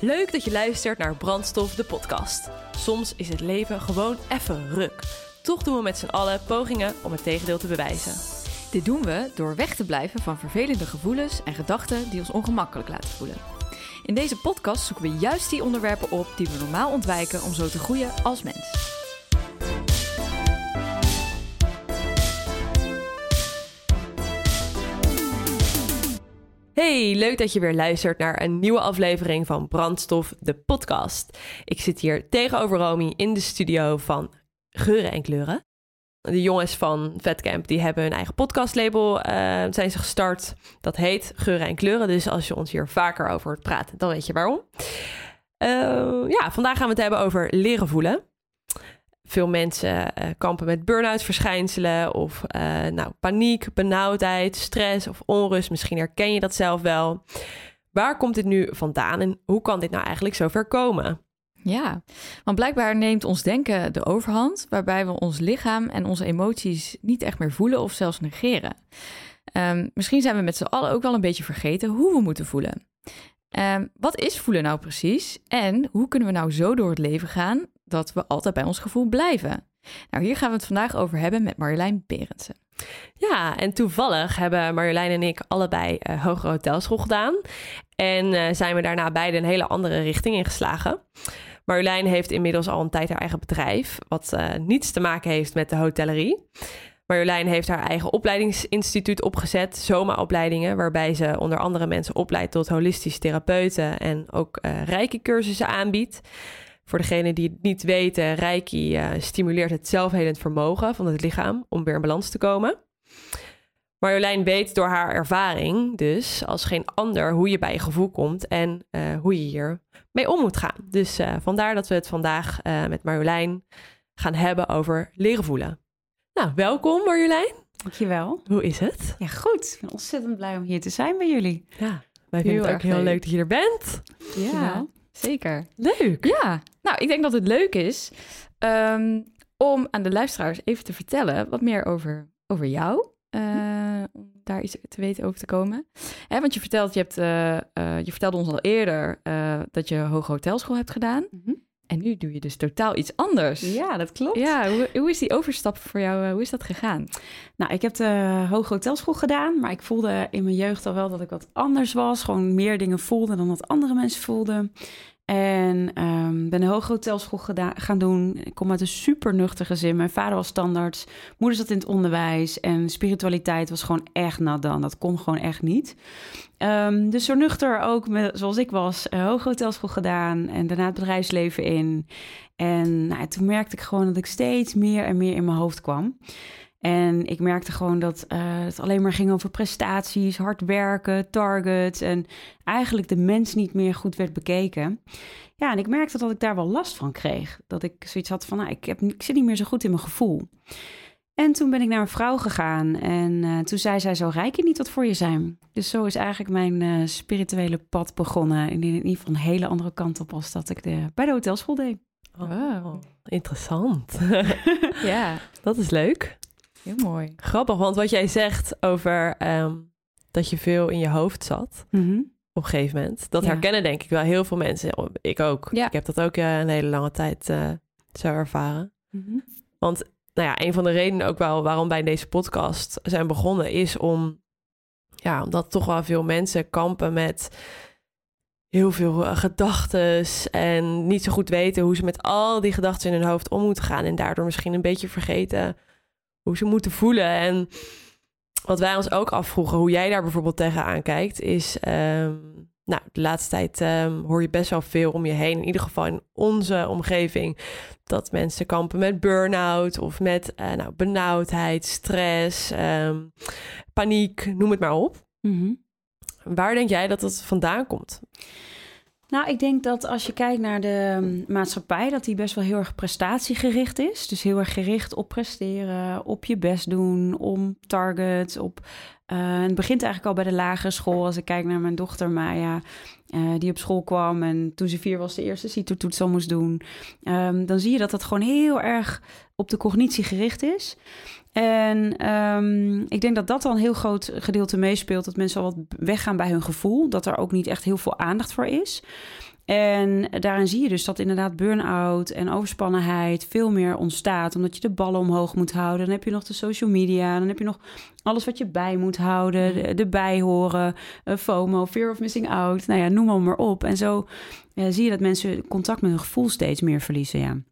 Leuk dat je luistert naar Brandstof, de podcast. Soms is het leven gewoon even ruk. Toch doen we met z'n allen pogingen om het tegendeel te bewijzen. Dit doen we door weg te blijven van vervelende gevoelens en gedachten die ons ongemakkelijk laten voelen. In deze podcast zoeken we juist die onderwerpen op die we normaal ontwijken om zo te groeien als mens. Hey, leuk dat je weer luistert naar een nieuwe aflevering van Brandstof, de podcast. Ik zit hier tegenover Romy in de studio van Geuren en Kleuren. De jongens van Vetcamp die hebben hun eigen podcastlabel, uh, zijn ze gestart. Dat heet Geuren en Kleuren. Dus als je ons hier vaker over praten, dan weet je waarom. Uh, ja, vandaag gaan we het hebben over leren voelen. Veel mensen uh, kampen met burn-out verschijnselen of uh, nou, paniek, benauwdheid, stress of onrust. Misschien herken je dat zelf wel. Waar komt dit nu vandaan en hoe kan dit nou eigenlijk zover komen? Ja, want blijkbaar neemt ons denken de overhand, waarbij we ons lichaam en onze emoties niet echt meer voelen of zelfs negeren. Um, misschien zijn we met z'n allen ook wel een beetje vergeten hoe we moeten voelen. Um, wat is voelen nou precies en hoe kunnen we nou zo door het leven gaan dat we altijd bij ons gevoel blijven? Nou, hier gaan we het vandaag over hebben met Marjolein Berendsen. Ja, en toevallig hebben Marjolein en ik allebei uh, hogere hotelschool gedaan. En uh, zijn we daarna beide een hele andere richting ingeslagen. Marjolein heeft inmiddels al een tijd haar eigen bedrijf, wat uh, niets te maken heeft met de hotellerie. Marjolein heeft haar eigen opleidingsinstituut opgezet, Soma-opleidingen, waarbij ze onder andere mensen opleidt tot holistisch therapeuten en ook uh, Reiki-cursussen aanbiedt. Voor degenen die het niet weten, Reiki uh, stimuleert het zelfhelend vermogen van het lichaam om weer in balans te komen. Marjolein weet door haar ervaring dus als geen ander hoe je bij je gevoel komt en uh, hoe je hier mee om moet gaan. Dus uh, vandaar dat we het vandaag uh, met Marjolein gaan hebben over leren voelen. Nou, welkom Marjolein. Dankjewel. Hoe is het? Ja, goed. Ik ben ontzettend blij om hier te zijn bij jullie. Ja, wij vinden het ook heel leuk. leuk dat je er bent. Ja, ja, zeker. Leuk. Ja, nou, ik denk dat het leuk is um, om aan de luisteraars even te vertellen wat meer over, over jou. Uh, om daar iets te weten over te komen. Hè, want je, vertelt, je, hebt, uh, uh, je vertelde ons al eerder dat je hoge hotelschool hebt gedaan. Mm -hmm. En nu doe je dus totaal iets anders. Ja, dat klopt. Ja, hoe, hoe is die overstap voor jou, hoe is dat gegaan? Nou, ik heb de hoge hotelschool gedaan, maar ik voelde in mijn jeugd al wel dat ik wat anders was. Gewoon meer dingen voelde dan wat andere mensen voelden. En um, ben een hoge hotelschool gaan doen. Ik kom uit een super nuchter gezin. Mijn vader was standaard. Moeder zat in het onderwijs. En spiritualiteit was gewoon echt nadan. Dat kon gewoon echt niet. Um, dus zo nuchter ook, met, zoals ik was, hoge hotelschool gedaan. En daarna het bedrijfsleven in. En nou, toen merkte ik gewoon dat ik steeds meer en meer in mijn hoofd kwam. En ik merkte gewoon dat uh, het alleen maar ging over prestaties, hard werken, targets en eigenlijk de mens niet meer goed werd bekeken. Ja, en ik merkte dat ik daar wel last van kreeg. Dat ik zoiets had van, nou, ik, heb, ik zit niet meer zo goed in mijn gevoel. En toen ben ik naar een vrouw gegaan en uh, toen zei zij, zo rijk je niet wat voor je zijn. Dus zo is eigenlijk mijn uh, spirituele pad begonnen. In ieder geval een hele andere kant op als dat ik de, bij de hotelschool deed. Oh, wow, interessant. ja, dat is leuk. Heel mooi. Grappig, want wat jij zegt over um, dat je veel in je hoofd zat mm -hmm. op een gegeven moment, dat ja. herkennen denk ik wel heel veel mensen. Ik ook. Ja. Ik heb dat ook uh, een hele lange tijd uh, zo ervaren. Mm -hmm. Want nou ja, een van de redenen ook wel waarom wij deze podcast zijn begonnen, is om, ja, omdat toch wel veel mensen kampen met heel veel uh, gedachten en niet zo goed weten hoe ze met al die gedachten in hun hoofd om moeten gaan en daardoor misschien een beetje vergeten hoe ze moeten voelen. En wat wij ons ook afvroegen, hoe jij daar bijvoorbeeld tegenaan kijkt, is. Um, nou, de laatste tijd um, hoor je best wel veel om je heen. In ieder geval in onze omgeving. Dat mensen kampen met burn-out of met uh, nou, benauwdheid, stress, um, paniek, noem het maar op. Mm -hmm. Waar denk jij dat het vandaan komt? Nou, ik denk dat als je kijkt naar de maatschappij, dat die best wel heel erg prestatiegericht is. Dus heel erg gericht op presteren, op je best doen, om targets, op... Uh, het begint eigenlijk al bij de lagere school. Als ik kijk naar mijn dochter Maya, uh, die op school kwam en toen ze vier was de eerste CITO-toets al moest doen. Um, dan zie je dat dat gewoon heel erg op de cognitie gericht is. En um, ik denk dat dat al een heel groot gedeelte meespeelt. Dat mensen al wat weggaan bij hun gevoel. Dat er ook niet echt heel veel aandacht voor is. En daarin zie je dus dat inderdaad burn-out en overspannenheid veel meer ontstaat. Omdat je de ballen omhoog moet houden. Dan heb je nog de social media. Dan heb je nog alles wat je bij moet houden. De, de bijhoren, uh, FOMO, fear of missing out. Nou ja, noem maar, maar op. En zo uh, zie je dat mensen contact met hun gevoel steeds meer verliezen. Ja.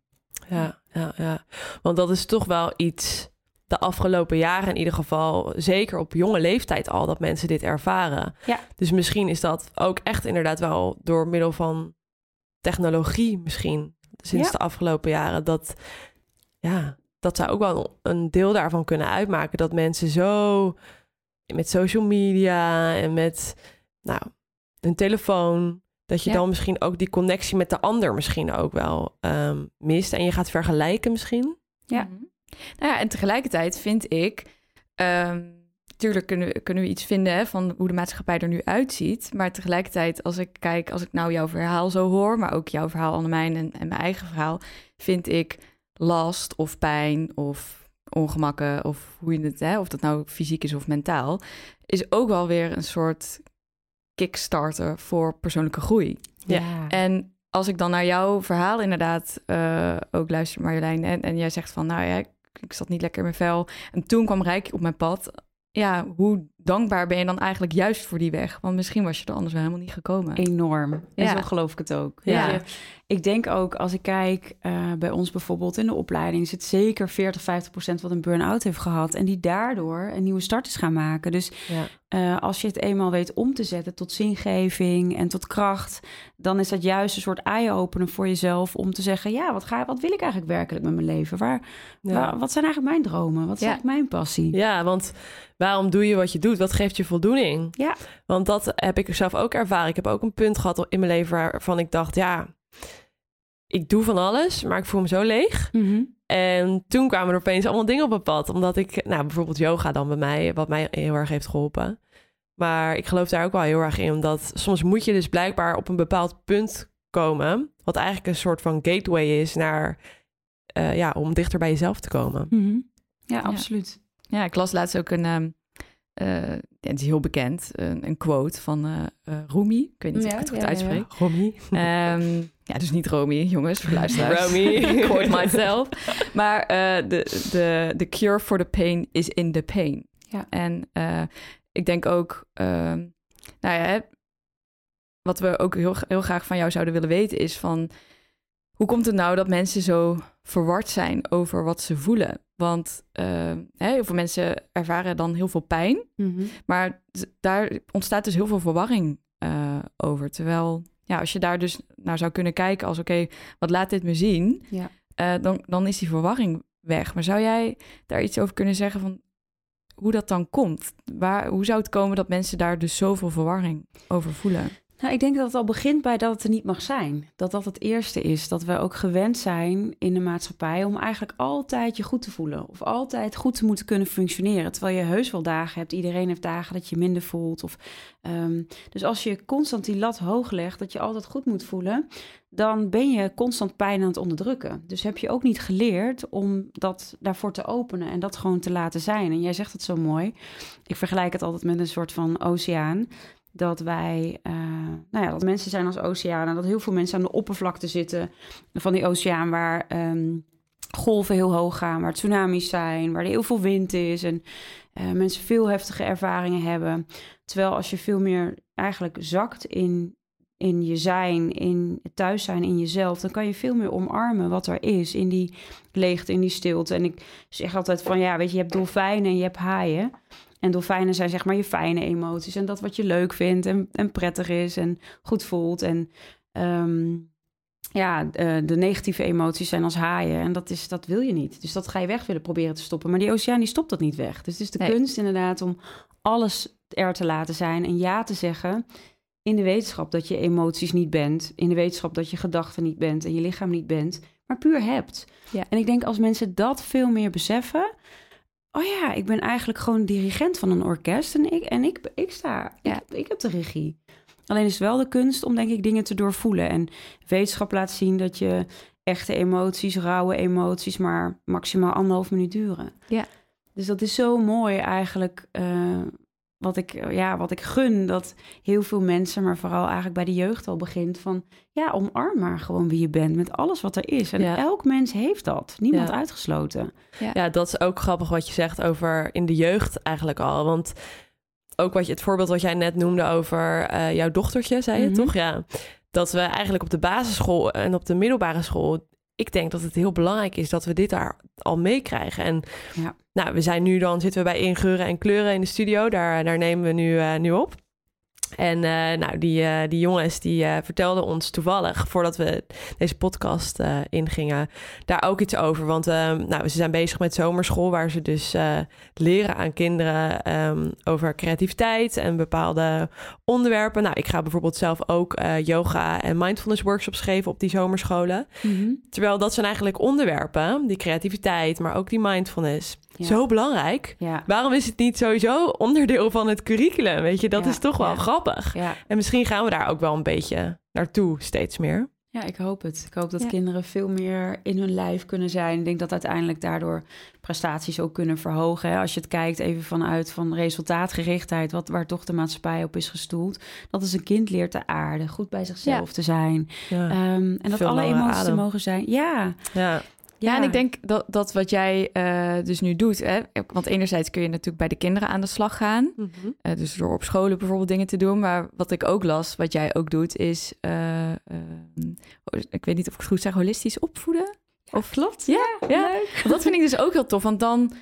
Ja, ja, ja. Want dat is toch wel iets de afgelopen jaren in ieder geval, zeker op jonge leeftijd al, dat mensen dit ervaren. Ja. Dus misschien is dat ook echt inderdaad wel door middel van technologie misschien sinds de afgelopen jaren dat ja, dat zou ook wel een deel daarvan kunnen uitmaken dat mensen zo met social media en met nou, hun telefoon dat je dan misschien ook die connectie met de ander misschien ook wel um, mist en je gaat vergelijken misschien. Ja. Mhm. Nou ja, en tegelijkertijd vind ik. Um, tuurlijk kunnen, kunnen we iets vinden hè, van hoe de maatschappij er nu uitziet. Maar tegelijkertijd, als ik kijk, als ik nou jouw verhaal zo hoor, maar ook jouw verhaal, Annemijn, en, en mijn eigen verhaal, vind ik last of pijn of ongemakken of hoe je het, hè, of dat nou fysiek is of mentaal, is ook wel weer een soort kickstarter voor persoonlijke groei. Ja. En als ik dan naar jouw verhaal inderdaad uh, ook luister, Marjolein, en, en jij zegt van, nou ja, ik zat niet lekker in mijn vel. En toen kwam Rijk op mijn pad. Ja, hoe dankbaar ben je dan eigenlijk juist voor die weg? Want misschien was je er anders wel helemaal niet gekomen. Enorm. En ja. zo geloof ik het ook. Ja. Ik denk ook, als ik kijk uh, bij ons bijvoorbeeld in de opleiding... zit zeker 40, 50 procent wat een burn-out heeft gehad... en die daardoor een nieuwe start is gaan maken. Dus ja. Uh, als je het eenmaal weet om te zetten tot zingeving en tot kracht... dan is dat juist een soort eye-opener voor jezelf... om te zeggen, ja, wat, ga, wat wil ik eigenlijk werkelijk met mijn leven? Waar, waar wat zijn eigenlijk mijn dromen? Wat is eigenlijk mijn passie? Ja, want waarom doe je wat je doet? Wat geeft je voldoening? Ja. Want dat heb ik zelf ook ervaren. Ik heb ook een punt gehad in mijn leven waarvan ik dacht, ja, ik doe van alles, maar ik voel me zo leeg. Mm En toen kwamen er opeens allemaal dingen op mijn pad. Omdat ik, nou, bijvoorbeeld yoga dan bij mij, wat mij heel erg heeft geholpen. Maar ik geloof daar ook wel heel erg in, omdat soms moet je dus blijkbaar op een bepaald punt komen, wat eigenlijk een soort van gateway is naar, uh, ja, om dichter bij jezelf te komen. Mm -hmm. ja, absoluut. Ja, ik las laatst ook een, um, uh, het is heel bekend, een, een quote van uh, uh, Rumi. Ik weet niet ja, of ik het goed ja, uitspreek. Ja, Rumi. Um, ja, dus niet Romy, jongens, voor luisteraars. Romy. quote myself. Maar de, de, de cure for the pain is in the pain. Ja. En ik denk ook, nou ja, wat we ook heel, heel graag van jou zouden willen weten is van... Hoe komt het nou dat mensen zo verward zijn over wat ze voelen? Want uh, hè, heel veel mensen ervaren dan heel veel pijn. Mm -hmm. Maar daar ontstaat dus heel veel verwarring uh, over. Terwijl, ja, als je daar dus naar zou kunnen kijken als... oké, okay, wat laat dit me zien? Ja. Uh, dan, dan is die verwarring weg. Maar zou jij daar iets over kunnen zeggen van hoe dat dan komt? Waar, hoe zou het komen dat mensen daar dus zoveel verwarring over voelen? Nou, ik denk dat het al begint bij dat het er niet mag zijn. Dat dat het eerste is. Dat we ook gewend zijn in de maatschappij om eigenlijk altijd je goed te voelen. Of altijd goed te moeten kunnen functioneren. Terwijl je heus wel dagen hebt. Iedereen heeft dagen dat je minder voelt. Of, um, dus als je constant die lat hoog legt, dat je altijd goed moet voelen. Dan ben je constant pijn aan het onderdrukken. Dus heb je ook niet geleerd om dat daarvoor te openen en dat gewoon te laten zijn. En jij zegt het zo mooi. Ik vergelijk het altijd met een soort van oceaan dat wij, uh, nou ja, dat mensen zijn als oceanen, dat heel veel mensen aan de oppervlakte zitten van die oceaan waar um, golven heel hoog gaan, waar tsunamis zijn, waar er heel veel wind is en uh, mensen veel heftige ervaringen hebben. Terwijl als je veel meer eigenlijk zakt in, in je zijn, in het thuis zijn in jezelf, dan kan je veel meer omarmen wat er is in die leegte, in die stilte. En ik zeg altijd van ja, weet je, je hebt dolfijnen en je hebt haaien. En dolfijnen zijn zeg maar je fijne emoties en dat wat je leuk vindt en, en prettig is en goed voelt. En um, ja, de, de, negatieve emoties zijn als haaien en dat, is, dat wil je niet. Dus dat ga je weg willen proberen te stoppen. Maar die oceaan die stopt dat niet weg. Dus het is de nee. kunst inderdaad om alles er te laten zijn en ja te zeggen in de wetenschap dat je emoties niet bent, in de wetenschap dat je gedachten niet bent en je lichaam niet bent, maar puur hebt. Ja. En ik denk als mensen dat veel meer beseffen, oh ja, ik ben eigenlijk gewoon dirigent van een orkest en ik, en ik, ik sta, ja. ik, ik heb de regie. Alleen is het wel de kunst om denk ik dingen te doorvoelen. En wetenschap laat zien dat je echte emoties, rauwe emoties, maar maximaal anderhalf minuut duren. Ja. Dus dat is zo mooi eigenlijk uh, wat ik, eh, ja, wat ik gun, dat heel veel mensen, maar vooral eigenlijk bij de jeugd al begint van, ja, omarm maar gewoon wie je bent met alles wat er is. En elk mens heeft dat, niemand uitgesloten. Ja. ja, dat is ook grappig wat je zegt over in de jeugd eigenlijk al, want ook wat je, het voorbeeld wat jij net noemde over uh, jouw dochtertje, zei je mhm. toch? Ja, dat we eigenlijk op de basisschool en op de middelbare school ik denk dat het heel belangrijk is dat we dit daar al meekrijgen. En ja. nou, we zijn nu dan zitten we bij ingeuren en kleuren in de studio. Daar, daar nemen we nu, uh, nu op. En uh, nou, die, uh, die jongens die uh, vertelden ons toevallig, voordat we deze podcast ingingen, daar ook iets over. Want nou, ze zijn bezig met zomerschool, waar ze dus leren aan kinderen um, over creativiteit en bepaalde onderwerpen. Nou, ik ga bijvoorbeeld zelf ook yoga en mindfulness workshops geven op die zomerscholen. Mhm. Terwijl dat zijn eigenlijk onderwerpen, die creativiteit, maar ook die mindfulness. Zo belangrijk. Waarom is het niet sowieso onderdeel van het curriculum? Weet je, dat is toch wel grappig. En misschien gaan we daar ook wel een beetje naartoe steeds meer. Ja, ik hoop het. Ik hoop dat kinderen veel meer in hun lijf kunnen zijn. Ik denk dat uiteindelijk daardoor prestaties ook kunnen verhogen. Hè? Als je het kijkt even vanuit van resultaatgerichtheid, wat, waar toch de maatschappij op is gestoeld. Dat is een kind leert te aarden, goed bij zichzelf te zijn. Um, en dat alle emoties mogen zijn. Ja. ja. Ja, en ik denk dat, dat wat jij uh, dus nu doet, hè, want enerzijds kun je natuurlijk bij de kinderen aan de slag gaan, mm -hmm. uh, dus door op scholen bijvoorbeeld dingen te doen, maar wat ik ook las, wat jij ook doet, is, uh, ik weet niet of ik het goed zeg, holistisch opvoeden? Of klopt? Ja, ja. Leuk. dat vind ik dus ook heel tof, want dan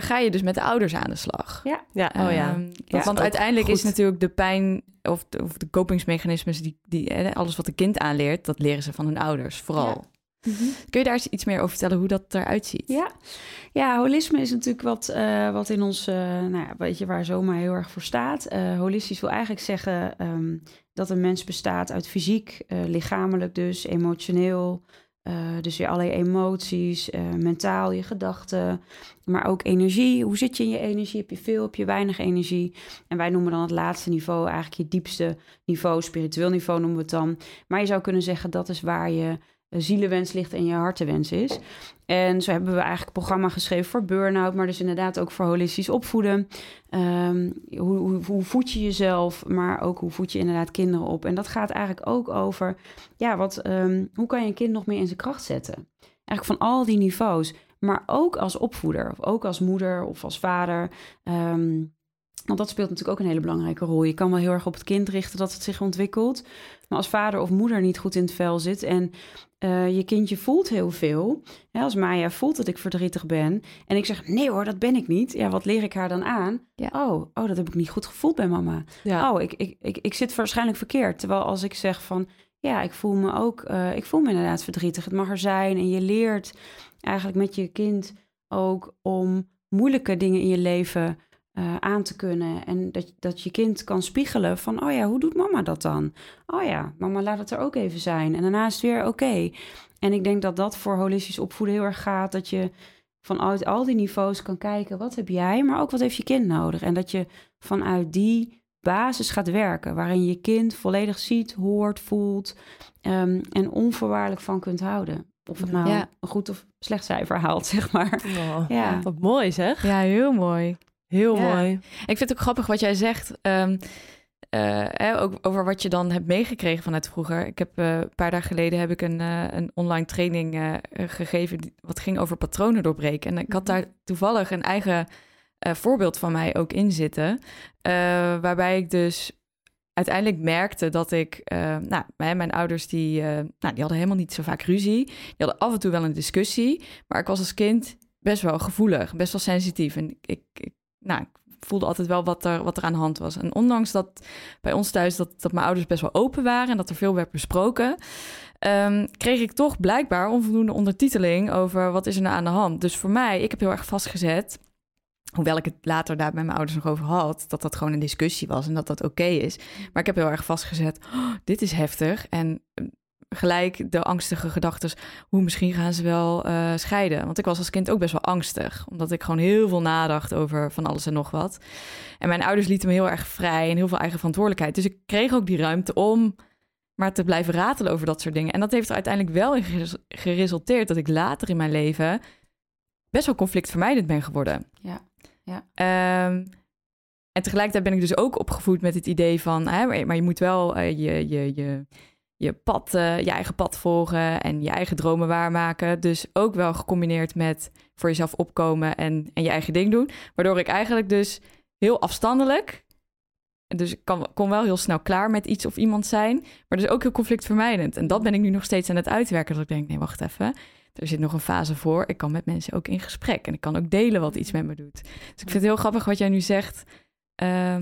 ga je dus met de ouders aan de slag. Ja, ja. oh ja. Ja want uiteindelijk is natuurlijk de pijn of de, of de kopingsmechanismes, die, die, alles wat de kind aanleert, dat leren ze van hun ouders vooral. Mhm. Kun je daar eens iets meer over vertellen hoe dat eruit ziet? Ja, ja holisme is natuurlijk wat, uh, wat in ons, uh, nou ja, weet je, waar zomaar heel erg voor staat. Uh, holistisch wil eigenlijk zeggen um, dat een mens bestaat uit fysiek, lichamelijk dus, emotioneel, dus je allerlei emoties, mentaal, je gedachten, maar ook energie. Hoe zit je in je energie? Heb je veel, heb je weinig energie? En wij noemen dan het laatste niveau eigenlijk je diepste niveau, spiritueel niveau noemen we het dan. Maar je zou kunnen zeggen dat is waar je zielenwens ligt en je hartenwens is. En zo hebben we eigenlijk een programma geschreven voor burn-out, maar dus inderdaad ook voor holistisch opvoeden. Ehm, hoe, hoe, voed je jezelf, maar ook hoe voed je inderdaad kinderen op. En dat gaat eigenlijk ook over, ja, wat, um, hoe kan je een kind nog meer in zijn kracht zetten? Eigenlijk van al die niveaus, maar ook als opvoeder, of ook als moeder of als vader. Um, want dat speelt natuurlijk ook een hele belangrijke rol. Je kan wel heel erg op het kind richten dat het zich ontwikkelt. Maar als vader of moeder niet goed in het vel zit en uh, je kindje voelt heel veel. Als Maya voelt dat ik verdrietig ben en ik zeg nee hoor, dat ben ik niet. Ja, wat leer ik haar dan aan? Ja. Oh, oh, dat heb ik niet goed gevoeld bij mama. Ja. Oh, ik, ik, ik, ik zit waarschijnlijk verkeerd. Terwijl als ik zeg van ja, ik voel me ook, uh, ik voel me inderdaad verdrietig. Het mag er zijn en je leert eigenlijk met je kind ook om moeilijke dingen in je leven uh, aan te kunnen. En dat, dat je kind kan spiegelen van, oh ja, hoe doet mama dat dan? Oh ja, mama laat het er ook even zijn. En daarna is het weer oké. En ik denk dat dat voor holistisch opvoeden heel erg gaat. Dat je vanuit al die niveaus kan kijken, wat heb jij, maar ook wat heeft je kind nodig? En dat je vanuit die basis gaat werken, waarin je kind volledig ziet, hoort, voelt um, en onvoorwaardelijk van kunt houden. Of het nou een goed of slecht cijfer haalt, zeg maar. Oh, ja. Wat mooi zeg. Ja, heel mooi. Heel mooi. Ik vind het ook grappig wat jij zegt. Um, uh, ook over wat je dan hebt meegekregen vanuit vroeger. Ik heb uh, een paar dagen geleden heb ik een, uh, een online training gegeven. Die, wat ging over patronen doorbreken. En ik had daar toevallig een eigen voorbeeld van mij ook in zitten. waarbij ik dus uiteindelijk merkte dat ik, nou, mijn ouders die, nou, die hadden helemaal niet zo vaak ruzie. Die hadden af en toe wel een discussie, maar ik was als kind best wel gevoelig, best wel sensitief. En ik, ik nou, ik voelde altijd wel wat er, wat er aan de hand was. En ondanks dat bij ons thuis dat, dat mijn ouders best wel open waren en dat er veel werd besproken, um, kreeg ik toch blijkbaar onvoldoende ondertiteling over wat is er nou aan de hand. Dus voor mij, ik heb heel erg vastgezet. Hoewel ik het later daar met mijn ouders nog over had, dat dat gewoon een discussie was en dat dat oké is. Maar ik heb heel erg vastgezet, oh, dit is heftig. En gelijk de angstige gedachten, hoe misschien gaan ze wel uh, scheiden. Want ik was als kind ook best wel angstig, omdat ik gewoon heel veel nadacht over van alles en nog wat. En mijn ouders lieten me heel erg vrij en heel veel eigen verantwoordelijkheid. Dus ik kreeg ook die ruimte om maar te blijven ratelen over dat soort dingen. En dat heeft er uiteindelijk wel in geresulteerd dat ik later in mijn leven best wel conflictvermijdend ben geworden. Ja, ja. Um, en tegelijkertijd ben ik dus ook opgevoed met het idee van, hè, maar je moet wel uh, je, je, je, je pad, uh, je eigen pad volgen en je eigen dromen waarmaken. Dus ook wel gecombineerd met voor jezelf opkomen en, en je eigen ding doen. Waardoor ik eigenlijk dus heel afstandelijk dus ik kan, kon wel heel snel klaar met iets of iemand zijn, maar dus ook heel conflictvermijdend. En dat ben ik nu nog steeds aan het uitwerken. Dat ik denk, nee, wacht even. Er zit nog een fase voor. Ik kan met mensen ook in gesprek en ik kan ook delen wat iets met me doet. Dus ik vind het heel grappig wat jij nu zegt. Uh,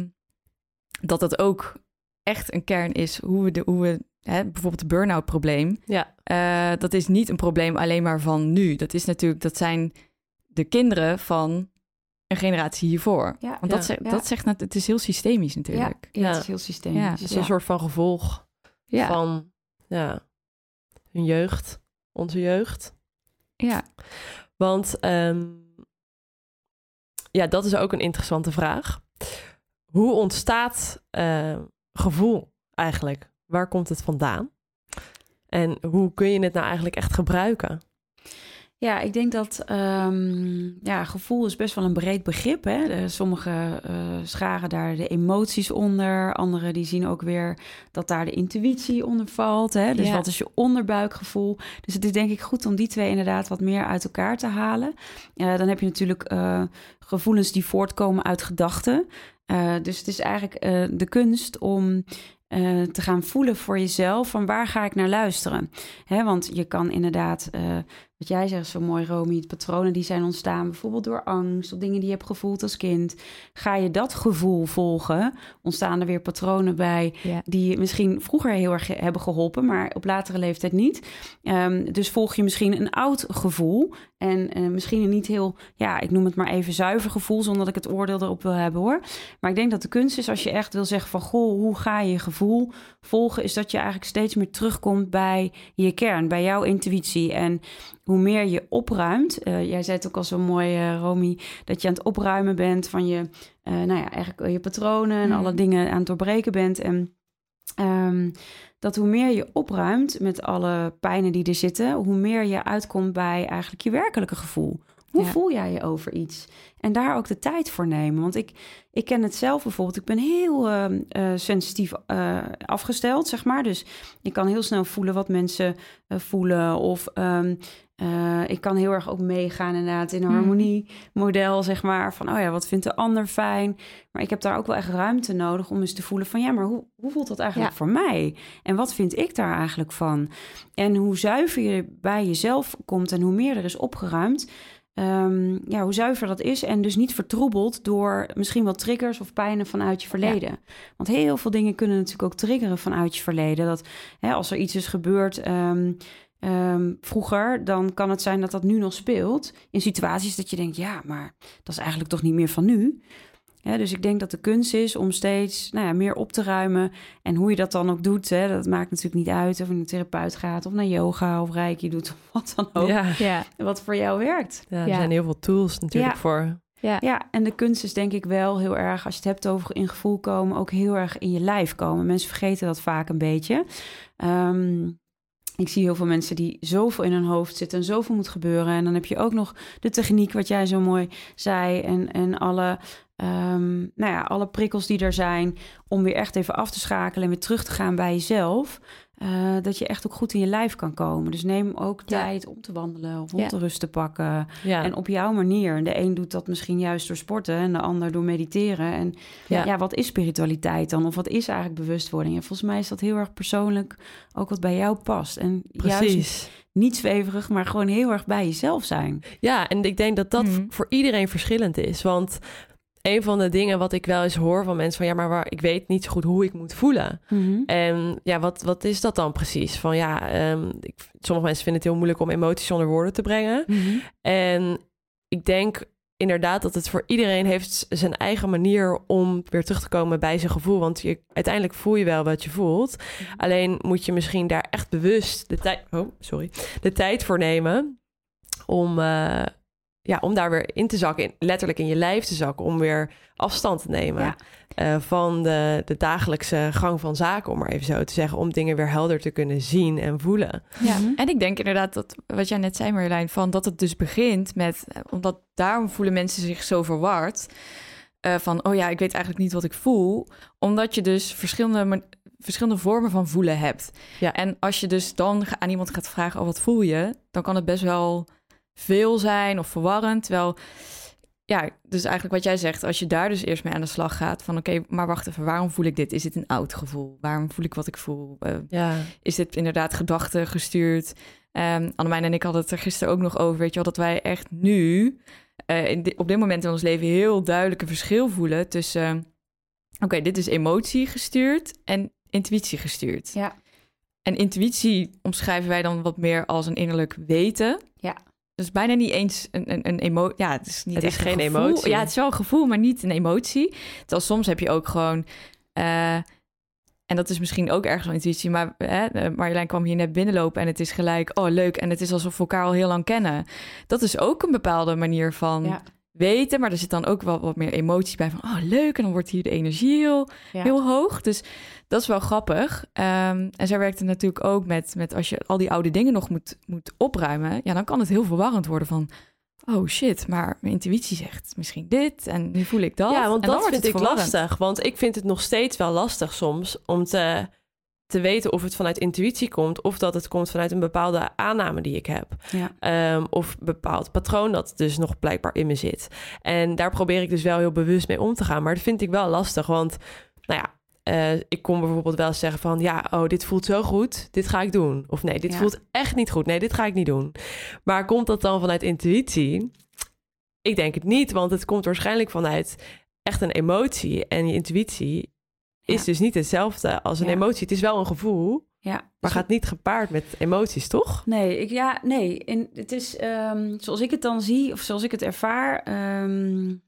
dat dat ook echt een kern is hoe we, de, hoe we hè, bijvoorbeeld het burn-out probleem. Ja. Uh, dat is niet een probleem alleen maar van nu. Dat is natuurlijk, dat zijn de kinderen van een generatie hiervoor. Ja, Want dat, zegt, dat zegt, het is heel systemisch natuurlijk. Ja, het is heel systemisch. Het is een soort van gevolg van ja, hun jeugd, onze jeugd. Ja. Want um, ja, dat is ook een interessante vraag. Hoe ontstaat uh, gevoel eigenlijk? Waar komt het vandaan? En hoe kun je het nou eigenlijk echt gebruiken? Ja, ik denk dat um, ja, gevoel is best wel een breed begrip. Hè? Sommige uh, scharen daar de emoties onder. Anderen die zien ook weer dat daar de intuïtie onder valt. Hè? Dus wat is je onderbuikgevoel? Dus het is denk ik goed om die twee inderdaad wat meer uit elkaar te halen. Uh, dan heb je natuurlijk uh, gevoelens die voortkomen uit gedachten. dus het is eigenlijk de kunst om uh, te gaan voelen voor jezelf van waar ga ik naar luisteren. Hè, want je kan inderdaad, uh, wat jij zegt zo mooi Romy, patronen die zijn ontstaan bijvoorbeeld door angst of dingen die je hebt gevoeld als kind. Ga je dat gevoel volgen, ontstaan er weer patronen bij ja. die misschien vroeger heel erg hebben geholpen, maar op latere leeftijd niet. Um, dus volg je misschien een oud gevoel en uh, misschien een niet heel, ja, ik noem het maar even zuiver gevoel, zonder dat ik het oordeel erop wil hebben hoor. Maar ik denk dat de kunst is als je echt wil zeggen van goh, hoe ga je je gevoel volgen, is dat je eigenlijk steeds meer terugkomt bij je kern, bij jouw intuïtie. En hoe meer je opruimt, uh, jij zei het ook al zo mooi, uh, Romy, dat je aan het opruimen bent van je, uh, nou ja, eigenlijk je patronen en mm. alle dingen aan het doorbreken bent. En um, dat hoe meer je opruimt met alle pijnen die er zitten, hoe meer je uitkomt bij eigenlijk je werkelijke gevoel. Hoe voel jij je over iets? En daar ook de tijd voor nemen. Want ik, ik ken het zelf bijvoorbeeld. Ik ben heel uh, uh, sensitief uh, afgesteld, zeg maar. Dus ik kan heel snel voelen wat mensen voelen. Of um, ik kan heel erg ook meegaan inderdaad in een mhm. harmoniemodel, zeg maar. Van, oh ja, wat vindt de ander fijn? Maar ik heb daar ook wel echt ruimte nodig om eens te voelen van... ja, maar hoe, hoe voelt dat eigenlijk voor mij? En wat vind ik daar eigenlijk van? En hoe zuiver je bij jezelf komt en hoe meer er is opgeruimd... Um, ja, hoe zuiver dat is. En dus niet vertroebeld door misschien wel triggers of pijnen vanuit je verleden. Want heel veel dingen kunnen natuurlijk ook triggeren vanuit je verleden. Dat hè, als er iets is gebeurd um, um, vroeger, dan kan het zijn dat dat nu nog speelt. In situaties dat je denkt, ja, maar dat is eigenlijk toch niet meer van nu. Ja, dus ik denk dat de kunst is om steeds nou ja, meer op te ruimen. En hoe je dat dan ook doet, hè, dat maakt natuurlijk niet uit of je naar een therapeut gaat of naar yoga of reiki doet of wat dan ook. Ja. Wat voor jou werkt. Ja, er zijn heel veel tools natuurlijk voor. Ja. ja, en de kunst is denk ik wel heel erg, als je het hebt over in gevoel komen, ook heel erg in je lijf komen. Mensen vergeten dat vaak een beetje. Um, ik zie heel veel mensen die zoveel in hun hoofd zitten en zoveel moet gebeuren. En dan heb je ook nog de techniek, wat jij zo mooi zei, en, en alle um, nou ja, alle prikkels die er zijn, om weer echt even af te schakelen en weer terug te gaan bij jezelf. Uh, dat je echt ook goed in je lijf kan komen. Dus neem ook tijd om te wandelen of om te rust te pakken. Ja. En op jouw manier. De een doet dat misschien juist door sporten en de ander door mediteren. En ja. wat is spiritualiteit dan? Of wat is eigenlijk bewustwording? En volgens mij is dat heel erg persoonlijk ook wat bij jou past. En Precies. Juist niet zweverig, maar gewoon heel erg bij jezelf zijn. Ja, en ik denk dat dat mhm. voor iedereen verschillend is. Want een van de dingen wat ik wel eens hoor van mensen van ja, maar waar, ik weet niet zo goed hoe ik moet voelen. Mhm. En ja, wat, wat is dat dan precies? Van ja, ehm, ik, sommige mensen vinden het heel moeilijk om emoties onder woorden te brengen. Mhm. En ik denk inderdaad dat het voor iedereen heeft zijn eigen manier om weer terug te komen bij zijn gevoel. Want je, uiteindelijk voel je wel wat je voelt. Mhm. Alleen moet je misschien daar echt bewust de tijd, oh, sorry, de tijd voor nemen om. Uh, ja, om daar weer in te zakken, in, letterlijk in je lijf te zakken, om weer afstand te nemen uh, van de, de dagelijkse gang van zaken, om maar even zo te zeggen, om dingen weer helder te kunnen zien en voelen. Ja, mhm. en ik denk inderdaad dat wat jij net zei, Marjolein, van dat het dus begint met, omdat daarom voelen mensen zich zo verward. uh, van, oh ja, ik weet eigenlijk niet wat ik voel. Omdat je dus verschillende, verschillende vormen van voelen hebt. Ja. En als je dus dan aan iemand gaat vragen, oh wat voel je? Dan kan het best wel veel zijn of verwarrend. Terwijl, ja, dus eigenlijk wat jij zegt, als je daar dus eerst mee aan de slag gaat, van oké, maar wacht even, waarom voel ik dit? Is dit een oud gevoel? Waarom voel ik wat ik voel? Uh, ja. Is dit inderdaad gedachten gestuurd? Um, Annemijn en ik hadden het er gisteren ook nog over, weet je wel, dat wij echt nu uh, in op dit moment in ons leven heel duidelijk een verschil voelen tussen, oké, dit is emotie gestuurd en intuïtie gestuurd. Ja. En intuïtie omschrijven wij dan wat meer als een innerlijk weten. Ja. Dus bijna niet eens een, een, een emotie. Ja, het is niet het is geen emotie. Ja, het is wel een gevoel, maar niet een emotie. Terwijl soms heb je ook gewoon. Uh, en dat is misschien ook ergens wel intuïtie, maar hè, eh, Marjolein kwam hier net binnenlopen en het is gelijk, oh leuk, en het is alsof we elkaar al heel lang kennen. Dat is ook een bepaalde manier van weten, maar er zit dan ook wel wat meer emotie bij van, oh leuk, en dan wordt hier de energie heel, heel hoog. Dus dat is wel grappig. Um, en zij werkte natuurlijk ook met, met als je al die oude dingen nog moet, moet opruimen, ja, dan kan het heel verwarrend worden van, oh shit, maar mijn intuïtie zegt misschien dit en nu voel ik dat. Ja, want dat vind ik lastig. Want ik vind het nog steeds wel lastig soms om te, te weten of het vanuit intuïtie komt of dat het komt vanuit een bepaalde aanname die ik heb. Ja. Ehm, of een bepaald patroon dat dus nog blijkbaar in me zit. En daar probeer ik dus wel heel bewust mee om te gaan. Maar dat vind ik wel lastig, want nou ja, uh, ik kon bijvoorbeeld wel zeggen van ja, oh, dit voelt zo goed, dit ga ik doen. Of nee, dit voelt echt niet goed, nee, dit ga ik niet doen. Maar komt dat dan vanuit intuïtie? Ik denk het niet, want het komt waarschijnlijk vanuit echt een emotie. En je intuïtie is dus niet hetzelfde als een emotie. Het is wel een gevoel, ja, maar dus gaat niet gepaard met emoties, toch? Nee, ik, ja, nee. In, het is um, zoals ik het dan zie, of zoals ik het ervaar. Um,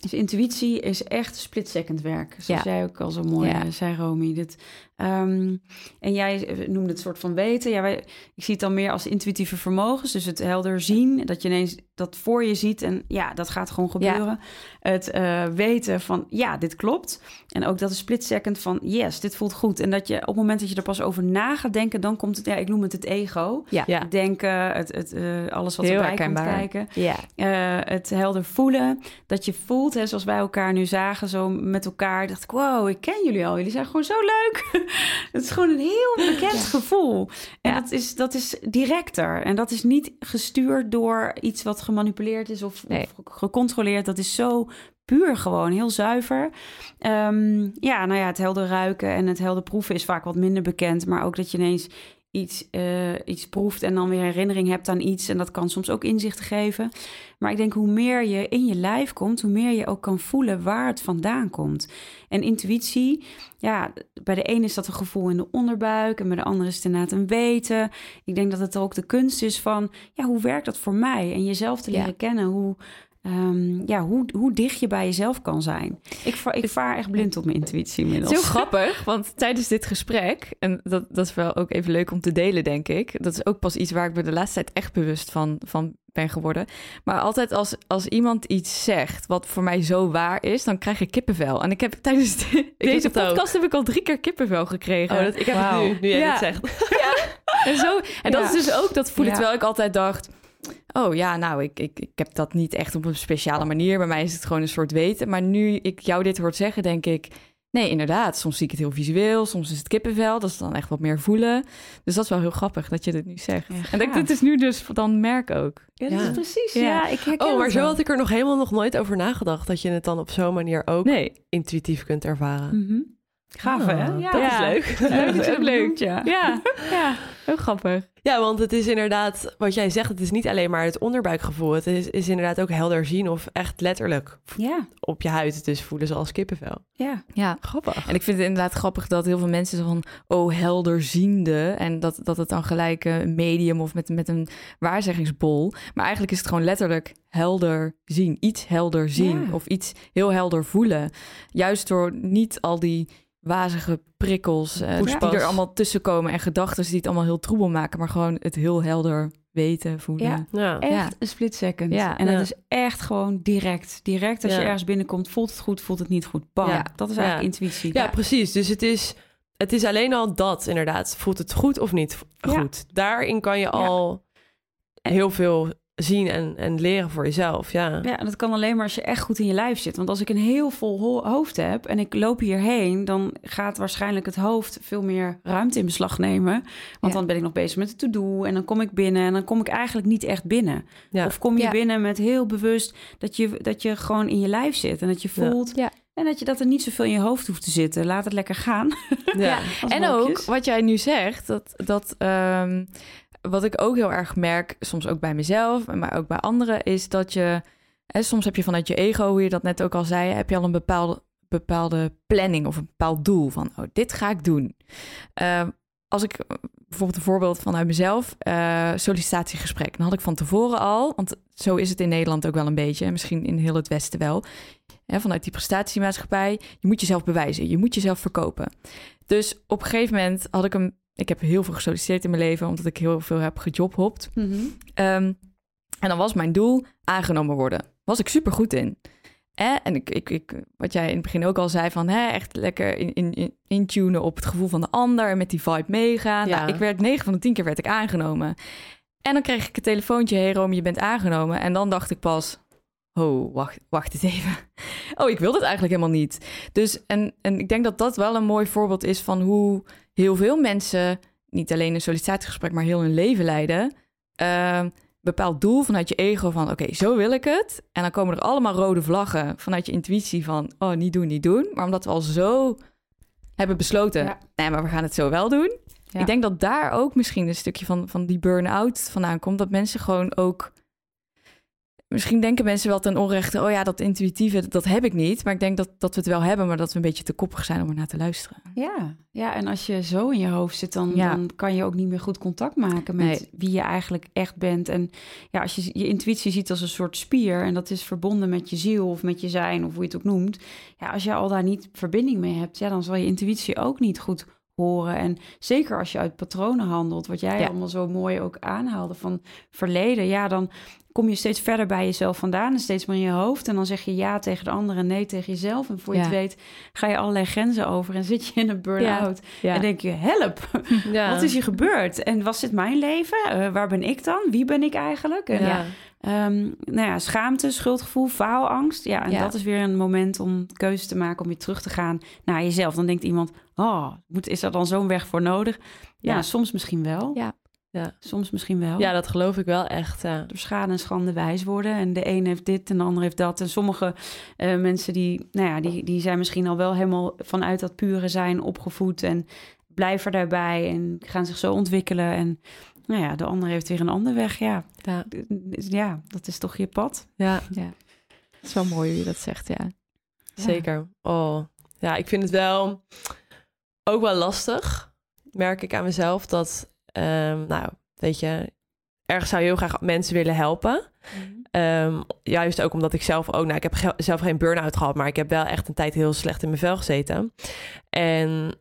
dus intuïtie is echt split-second werk. Zoals ja. jij ook al zo mooi ja. zei, Romy. Dit, um, en jij noemde het soort van weten. Ja, wij, ik zie het dan meer als intuïtieve vermogens. Dus het helder zien, dat je ineens dat voor je ziet. En ja, dat gaat gewoon gebeuren. Ja. Het uh, weten van, ja, dit klopt. En ook dat een split-second van, yes, dit voelt goed. En dat je op het moment dat je er pas over na gaat denken... dan komt het, ja, ik noem het het ego. Ja. Denken, het, het, uh, alles wat Heel erbij herkenbaar. komt kijken. Ja. Uh, het helder voelen. Dat je voelt, hè, zoals wij elkaar nu zagen, zo met elkaar. dacht ik, wow, ik ken jullie al. Jullie zijn gewoon zo leuk. het is gewoon een heel bekend gevoel. En dat, is, dat is directer. En dat is niet gestuurd door iets wat gemanipuleerd is of, of gecontroleerd. Dat is zo puur gewoon, heel zuiver. Um, ja, nou ja, het helder ruiken en het helder proeven is vaak wat minder bekend. Maar ook dat je ineens iets, uh, iets proeft en dan weer herinnering hebt aan iets. En dat kan soms ook inzicht geven. Maar ik denk hoe meer je in je lijf komt, hoe meer je ook kan voelen waar het vandaan komt. En intuïtie, ja, bij de een is dat een gevoel in de onderbuik en bij de andere is het inderdaad een weten. Ik denk dat het ook de kunst is van, ja, hoe werkt dat voor mij? En jezelf te leren kennen. Hoe, Um, ja, hoe, hoe dicht je bij jezelf kan zijn. Ik, vaar, ik vaar echt blind op mijn intuïtie inmiddels. Het is heel grappig, want tijdens dit gesprek... en dat, dat is wel ook even leuk om te delen, denk ik... dat is ook pas iets waar ik me de laatste tijd echt bewust van, van ben geworden. Maar altijd als, als iemand iets zegt wat voor mij zo waar is... dan krijg ik kippenvel. En ik heb tijdens deze podcast heb ik al drie keer kippenvel gekregen. Oh, dat, ik heb het nu, nu jij ja. het zegt. Ja, en, zo, en dat is dus ook, dat voel ik terwijl ik altijd dacht Oh ja, nou, ik, ik, ik heb dat niet echt op een speciale manier. Bij mij is het gewoon een soort weten. Maar nu ik jou dit hoort zeggen, denk ik... Nee, inderdaad. Soms zie ik het heel visueel. Soms is het kippenvel. Dat is dan echt wat meer voelen. Dus dat is wel heel grappig dat je dit nu zegt. en dat ik dit is nu dus dan merk ook. Ja, dat is precies. Ja, ik herken Oh, maar zo had ik er nog helemaal nog nooit over nagedacht. Dat je het dan op zo'n manier ook intuïtief kunt ervaren. Mm -hmm. Gaaf, hè? Ja. Dat is leuk. Dat is ook leuk. Ja. ja, ja, heel grappig. Ja, want het is inderdaad, wat jij zegt, het is niet alleen maar het onderbuikgevoel. Het is, is inderdaad ook helder zien of echt letterlijk ja. op je huid dus voelen zoals kippenvel. Ja. ja, grappig. En ik vind het inderdaad grappig dat heel veel mensen van, oh, helderziende. En dat, dat het dan gelijk een medium of met, met een waarzeggingsbol. Maar eigenlijk is het gewoon letterlijk helder zien. Iets helder zien of iets heel helder voelen. Juist door niet al die wazige prikkels uh, die er allemaal tussen komen en gedachten die het allemaal heel troebel maken, maar gewoon het heel helder weten, voelen. Ja, ja. echt een split second. Ja. En dat is echt gewoon direct. Direct als je ergens binnenkomt, voelt het goed, voelt het niet goed. Bam. Dat is eigenlijk intuïtie. Ja, precies. Dus het is, het is alleen al dat inderdaad. Voelt het goed of niet goed? Daarin kan je al heel veel zien en, en leren voor jezelf. Ja. ja, en dat kan alleen maar als je echt goed in je lijf zit. Want als ik een heel vol hoofd heb en ik loop hierheen, dan gaat waarschijnlijk het hoofd veel meer ruimte in beslag nemen. Want dan ben ik nog bezig met het to-do en dan kom ik binnen en dan kom ik eigenlijk niet echt binnen. Ja. Of kom je binnen met heel bewust dat je, dat je gewoon in je lijf zit en dat je voelt. Ja. En dat je dat er niet zoveel in je hoofd hoeft te zitten. Laat het lekker gaan. Ja. en ook wat jij nu zegt, dat, dat um, wat ik ook heel erg merk, soms ook bij mezelf, maar ook bij anderen, is dat je, hè, soms heb je vanuit je ego, hoe je dat net ook al zei, heb je al een bepaalde, bepaalde planning of een bepaald doel van, oh, dit ga ik doen. Uh, als ik bijvoorbeeld een voorbeeld vanuit mezelf, uh, sollicitatiegesprek, dan had ik van tevoren al, want zo is het in Nederland ook wel een beetje, en misschien in heel het Westen wel, hè, vanuit die prestatiemaatschappij, je moet jezelf bewijzen, je moet jezelf verkopen. Dus op een gegeven moment had ik een ik heb heel veel gesolliciteerd in mijn leven, omdat ik heel veel heb gejobhopt. Mm en dan was mijn doel aangenomen worden. Was ik super goed in. Eh, en ik, ik, ik, wat jij in het begin ook al zei, van hè, echt lekker in, in, intunen op het gevoel van de ander en met die vibe meegaan. Ja. Nou, ik werd 9 van de 10 keer werd ik aangenomen. En dan kreeg ik een telefoontje, hey Rome, je bent aangenomen. En dan dacht ik pas, oh, wacht, wacht eens even. Oh, ik wil dat eigenlijk helemaal niet. Dus, en, en ik denk dat dat wel een mooi voorbeeld is van hoe heel veel mensen, niet alleen een sollicitatiegesprek, maar heel hun leven leiden. Uh, bepaald doel vanuit je ego van oké, zo wil ik het. En dan komen er allemaal rode vlaggen vanuit je intuïtie van oh, niet doen, niet doen. Maar omdat we al zo hebben besloten, nee, maar we gaan het zo wel doen. Ik denk dat daar ook misschien een stukje van, van die burn-out vandaan komt. Dat mensen gewoon ook Misschien denken mensen wel ten onrechte, oh ja, dat intuïtieve, dat heb ik niet. Maar ik denk dat, dat we het wel hebben, maar dat we een beetje te koppig zijn om er naar te luisteren. Ja, ja en als je zo in je hoofd zit, dan, dan kan je ook niet meer goed contact maken met wie je eigenlijk echt bent. En ja, als je je intuïtie ziet als een soort spier en dat is verbonden met je ziel of met je zijn of hoe je het ook noemt. Ja, als je al daar niet verbinding mee hebt, ja, dan zal je intuïtie ook niet goed horen. En zeker als je uit patronen handelt, wat jij allemaal zo mooi ook aanhaalde van verleden, ja, dan kom je steeds verder bij jezelf vandaan en steeds meer in je hoofd. En dan zeg je ja tegen de anderen en nee tegen jezelf. En voor je het weet ga je allerlei grenzen over en zit je in een burn-out. En denk je, help, wat is hier gebeurd? En was dit mijn leven? Uh, waar ben ik dan? Wie ben ik eigenlijk? En, ja. Um, nou ja, schaamte, schuldgevoel, faalangst. Ja, en dat is weer een moment om keuze te maken om weer terug te gaan naar jezelf. Dan denkt iemand, oh, moet, is er dan zo'n weg voor nodig? Ja, soms misschien wel. Ja. Ja. Soms misschien wel. Ja, dat geloof ik wel echt. Ja. Door schade en schande wijs worden. En de een heeft dit en de ander heeft dat. En sommige uh, mensen die, nou ja, die, die zijn misschien al wel helemaal vanuit dat pure zijn opgevoed. En blijven daarbij en gaan zich zo ontwikkelen. En nou ja, de ander heeft weer een andere weg. Ja, ja. ja dat is toch je pad. Ja. ja. Het is wel mooi hoe je dat zegt, ja. Zeker. Oh, ja, ik vind het wel ook wel lastig, merk ik aan mezelf, dat Um, nou, weet je, ergens zou je heel graag mensen willen helpen. Mm juist ook omdat ik zelf ook, nou, ik heb zelf geen burn-out gehad, maar ik heb wel echt een tijd heel slecht in mijn vel gezeten. En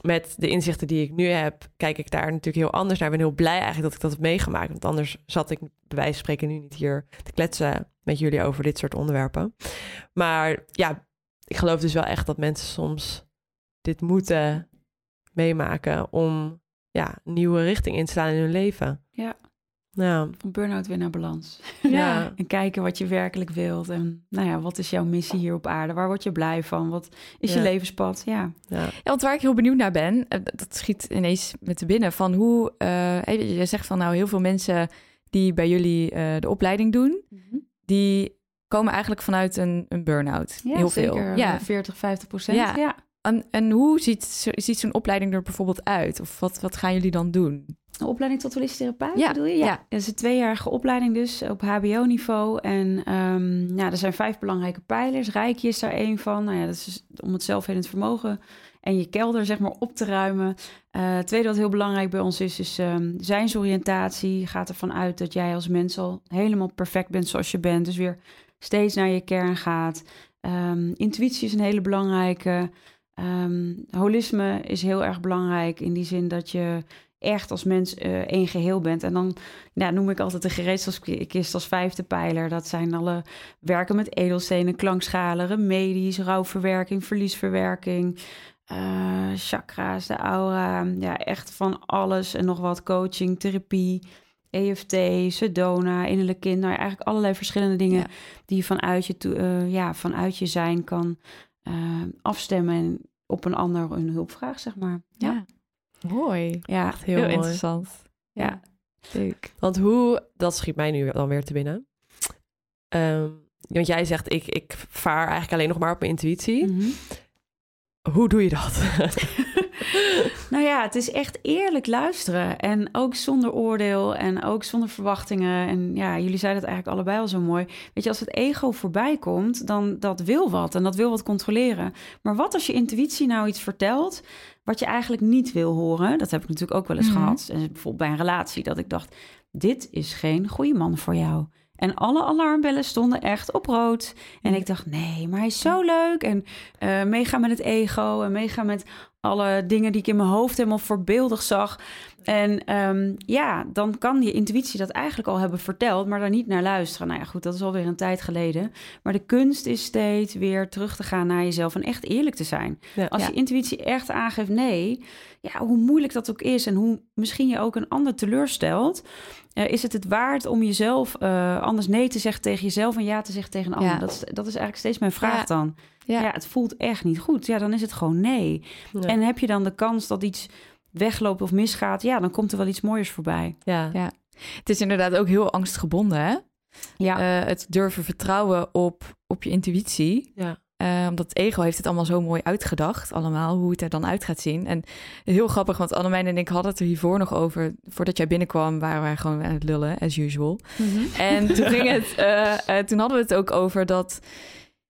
met de inzichten die ik nu heb, kijk ik daar natuurlijk heel anders naar. Ik ben heel blij eigenlijk dat ik dat heb meegemaakt. Want anders zat ik bij wijze van spreken nu niet hier te kletsen met jullie over dit soort onderwerpen. Maar ja, ik geloof dus wel echt dat mensen soms dit moeten meemaken om ja, nieuwe richting inslaan in hun leven. Ja. Nou. Van burn-out weer naar balans. Ja. en kijken wat je werkelijk wilt. En nou ja, wat is jouw missie hier op aarde? Waar word je blij van? Wat is je levenspad? Ja. ja. Ja. want waar ik heel benieuwd naar ben, eh, dat schiet ineens met de binnen. Van hoe, uh, je zegt van nou heel veel mensen die bij jullie uh, de opleiding doen, mm -hmm. die komen eigenlijk vanuit een, een burn-out. Ja, heel zeker. veel. Ja, 40, 50 procent. Ja. ja. En, en hoe ziet, ziet zo'n opleiding er bijvoorbeeld uit? Of wat, wat gaan jullie dan doen? Een opleiding tot holistisch therapeut ja, bedoel je? Ja. ja. Dat is een tweejarige opleiding dus op hbo-niveau. En um, ja, er zijn vijf belangrijke pijlers. Rijkje is daar één van. Nou ja, dat is om het zelfhelend vermogen en je kelder zeg maar op te ruimen. Uh, tweede wat heel belangrijk bij ons is, is um, zijnsoriëntatie. Gaat ervan uit dat jij als mens al helemaal perfect bent zoals je bent. Dus weer steeds naar je kern gaat. Um, intuïtie is een hele belangrijke. Um, holisme is heel erg belangrijk in die zin dat je echt als mens uh, één geheel bent. En dan ja, noem ik altijd de gereedschapskist als vijfde pijler. Dat zijn alle werken met edelstenen, klankschalen, remedies, rouwverwerking, verliesverwerking, uh, chakra's, de aura. Ja, echt van alles en nog wat coaching, therapie EFT, Sedona, innerlijk kind. Nou, eigenlijk allerlei verschillende dingen die je vanuit je, uh, ja, vanuit je zijn kan uh, afstemmen op een ander een hulpvraag, zeg maar. Ja, mooi. Ja, Echt heel, interessant. Ja, leuk. Want hoe, dat schiet mij nu dan weer te binnen. Um, want jij zegt, ik, ik vaar eigenlijk alleen nog maar op mijn intuïtie. Mhm. Hoe doe je dat? nou ja, het is echt eerlijk luisteren. En ook zonder oordeel en ook zonder verwachtingen. En ja, jullie zeiden het eigenlijk allebei al zo mooi. Weet je, als het ego voorbij komt, dan dat wil wat. En dat wil wat controleren. Maar wat als je intuïtie nou iets vertelt wat je eigenlijk niet wil horen? Dat heb ik natuurlijk ook wel eens mm gehad. Bijvoorbeeld bij een relatie, dat ik dacht, dit is geen goede man voor jou. En alle alarmbellen stonden echt op rood. En ik dacht, nee, maar hij is zo leuk. En uh, meegaan met het ego en meegaan met alle dingen die ik in mijn hoofd helemaal voorbeeldig zag. En um, ja, dan kan je intuïtie dat eigenlijk al hebben verteld, maar daar niet naar luisteren. Nou ja, goed, dat is alweer een tijd geleden. Maar de kunst is steeds weer terug te gaan naar jezelf en echt eerlijk te zijn. Als je intuïtie echt aangeeft nee, ja, hoe moeilijk dat ook is en hoe misschien je ook een ander teleurstelt, uh, is het het waard om jezelf uh, anders nee te zeggen tegen jezelf en ja te zeggen tegen een ander? Dat, is, dat is eigenlijk steeds mijn vraag dan. Ja. ja. het voelt echt niet goed. Ja, dan is het gewoon nee. En heb je dan de kans dat iets wegloopt of misgaat, ja, dan komt er wel iets mooiers voorbij. Ja, ja. het is inderdaad ook heel angstgebonden, hè? Ja. Uh, het durven vertrouwen op, op je intuïtie. Ja. Uh, omdat het ego heeft het allemaal zo mooi uitgedacht, allemaal, hoe het er dan uit gaat zien. En heel grappig, want Annemijn en ik hadden het er hiervoor nog over. Voordat jij binnenkwam, waren wij gewoon aan het lullen, as usual. Mm En toen ging het, uh, toen hadden we het ook over dat,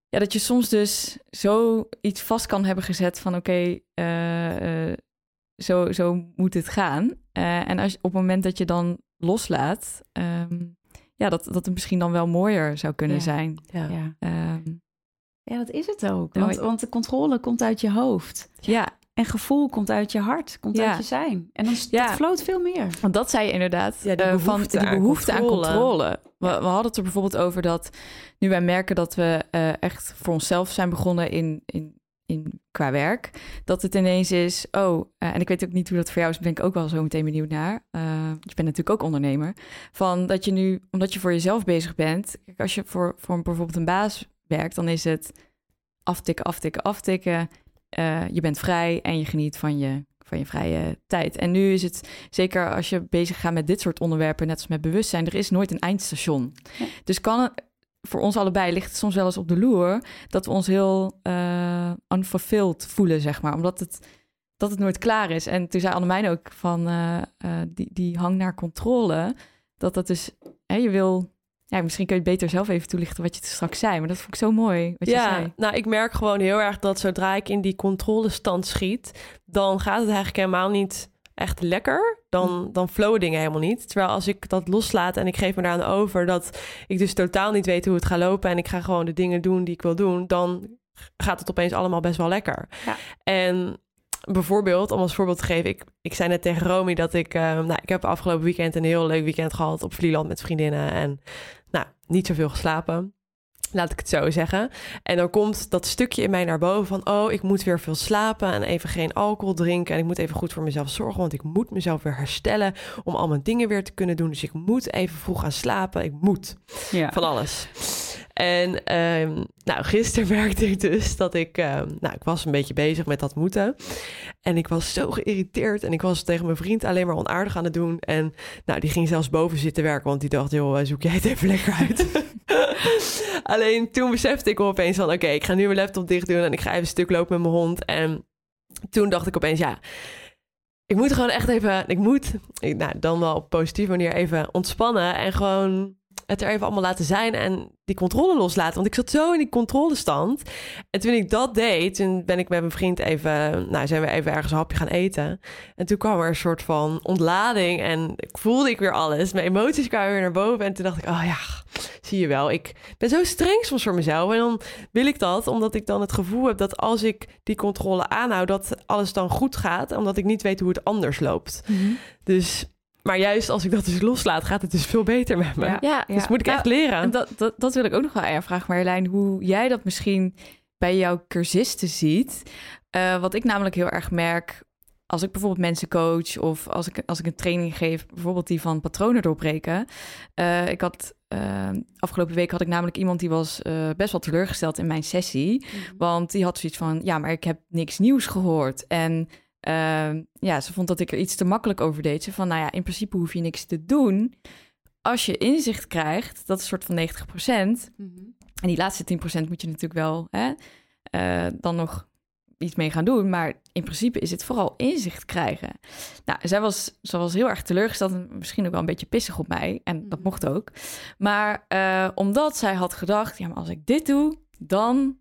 ja, dat je soms dus zo iets vast kan hebben gezet van oké, okay, zo, zo moet het gaan. Uh, en als, op het moment dat je dan loslaat, um, ja, dat, dat het misschien dan wel mooier zou kunnen zijn. Ja. Ja. Um, ja, dat is het ook. Want, want de controle komt uit je hoofd. Ja. En gevoel komt uit je hart, komt uit je zijn. En dan ja. veel meer. Want dat zei je inderdaad. Ja, uh, van die behoefte aan controle. Aan controle. We, we, hadden het er bijvoorbeeld over dat nu wij merken dat we uh, echt voor onszelf zijn begonnen in, in in, qua werk. Dat het ineens is, oh, uh, en ik weet ook niet hoe dat voor jou is, ben ik ook wel zo meteen benieuwd naar. Uh, je bent natuurlijk ook ondernemer. Van dat je nu, omdat je voor jezelf bezig bent, kijk, als je voor, voor bijvoorbeeld een baas werkt, dan is het aftikken, aftikken, aftikken. Uh, je bent vrij en je geniet van je, van je vrije tijd. En nu is het, zeker als je bezig gaat met dit soort onderwerpen, net als met bewustzijn, er is nooit een eindstation. Dus kan, voor ons allebei ligt het soms wel eens op de loer dat we ons heel uh, unfulfilled voelen, zeg maar. Omdat het, dat het nooit klaar is. En toen zei Annemijn ook van uh, uh, die, die hang naar controle. Dat dat dus, hè, je wil ja, misschien kun je het beter zelf even toelichten wat je straks zei. Maar dat vond ik zo mooi. Wat ja, je zei. nou, ik merk gewoon heel erg dat zodra ik in die controlestand schiet, dan gaat het eigenlijk helemaal niet echt lekker, dan, hm. dan flowen dingen helemaal niet. Terwijl als ik dat loslaat en ik geef me daar aan over dat ik dus totaal niet weet hoe het gaat lopen en ik ga gewoon de dingen doen die ik wil doen, dan gaat het opeens allemaal best wel lekker. Ja. En bijvoorbeeld, om als voorbeeld te geven, ik, ik zei net tegen Romy dat ik, uh, nou, ik heb afgelopen weekend een heel leuk weekend gehad op Vlieland met vriendinnen en nou, niet zoveel geslapen. Laat ik het zo zeggen. En dan komt dat stukje in mij naar boven van... oh, ik moet weer veel slapen en even geen alcohol drinken... en ik moet even goed voor mezelf zorgen... want ik moet mezelf weer herstellen om al mijn dingen weer te kunnen doen. Dus ik moet even vroeg gaan slapen. Ik moet ja. van alles. En um, nou, gisteren merkte ik dus dat ik... Um, nou, ik was een beetje bezig met dat moeten. En ik was zo geïrriteerd. En ik was tegen mijn vriend alleen maar onaardig aan het doen. En nou, die ging zelfs boven zitten werken... want die dacht, joh, zoek jij het even lekker uit. Alleen toen besefte ik opeens van... oké, ik ga nu mijn laptop dicht doen... en ik ga even een stuk lopen met mijn hond. En toen dacht ik opeens, ja... ik moet gewoon echt even... ik moet, nou, dan wel op positieve manier even ontspannen... en gewoon het er even allemaal laten zijn en die controle loslaten. Want ik zat zo in die controlestand. En toen ik dat deed, toen ben ik met mijn vriend even, nou zijn we even ergens een hapje gaan eten. En toen kwam er een soort van ontlading en ik voelde ik weer alles. Mijn emoties kwamen weer naar boven en toen dacht ik, oh ja, zie je wel, ik ben zo streng soms voor mezelf. En dan wil ik dat, omdat ik dan het gevoel heb dat als ik die controle aanhoud, dat alles dan goed gaat, omdat ik niet weet hoe het anders loopt. Mhm. Dus maar juist als ik dat dus loslaat, gaat het dus veel beter met me. Ja, dus moet ik echt nou, leren. Dat, dat, dat wil ik ook nog wel erg vragen, Marjolein. Hoe jij dat misschien bij jouw cursisten ziet. Uh, wat ik namelijk heel erg merk als ik bijvoorbeeld mensen coach of als ik, als ik een training geef, bijvoorbeeld die van patronen doorbreken. Uh, ik had uh, afgelopen week had ik namelijk iemand die was uh, best wel teleurgesteld in mijn sessie. Mhm. Want die had zoiets van: ja, maar ik heb niks nieuws gehoord. En ja, ze vond dat ik er iets te makkelijk over deed. Ze van: nou ja, in principe hoef je niks te doen. Als je inzicht krijgt, dat is een soort van 90 procent. Mhm. En die laatste 10 procent moet je natuurlijk wel hè, dan nog iets mee gaan doen. Maar in principe is het vooral inzicht krijgen. Nou, zij was, ze was heel erg teleurgesteld en misschien ook wel een beetje pissig op mij. En dat mhm. mocht ook. Maar uh, omdat zij had gedacht, ja, maar als ik dit doe, dan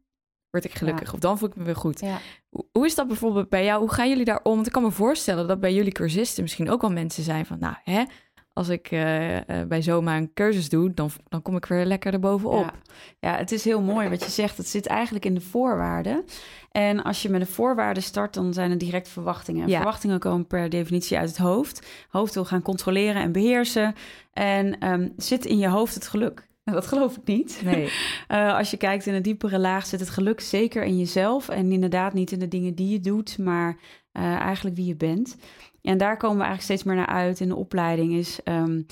word ik gelukkig. Of dan voel ik me weer goed. Ja. Hoe, is dat bijvoorbeeld bij jou? Hoe gaan jullie daar om? Want ik kan me voorstellen dat bij jullie cursisten misschien ook wel mensen zijn van, nou, hè, als ik uh, bij Zoma een cursus doe, dan, dan kom ik weer lekker erbovenop. Ja. ja, het is heel mooi wat je zegt. Het zit eigenlijk in de voorwaarden. En als je met de voorwaarden start, dan zijn er direct verwachtingen. Ja. Verwachtingen komen per definitie uit het hoofd. Hoofd wil gaan controleren en beheersen. En um, zit in je hoofd het geluk? Dat geloof ik niet. Nee. Uh, als je kijkt in een diepere laag, zit het geluk zeker in jezelf. En inderdaad niet in de dingen die je doet, maar uh, eigenlijk wie je bent. En daar komen we eigenlijk steeds meer naar uit in de opleiding. Is, um,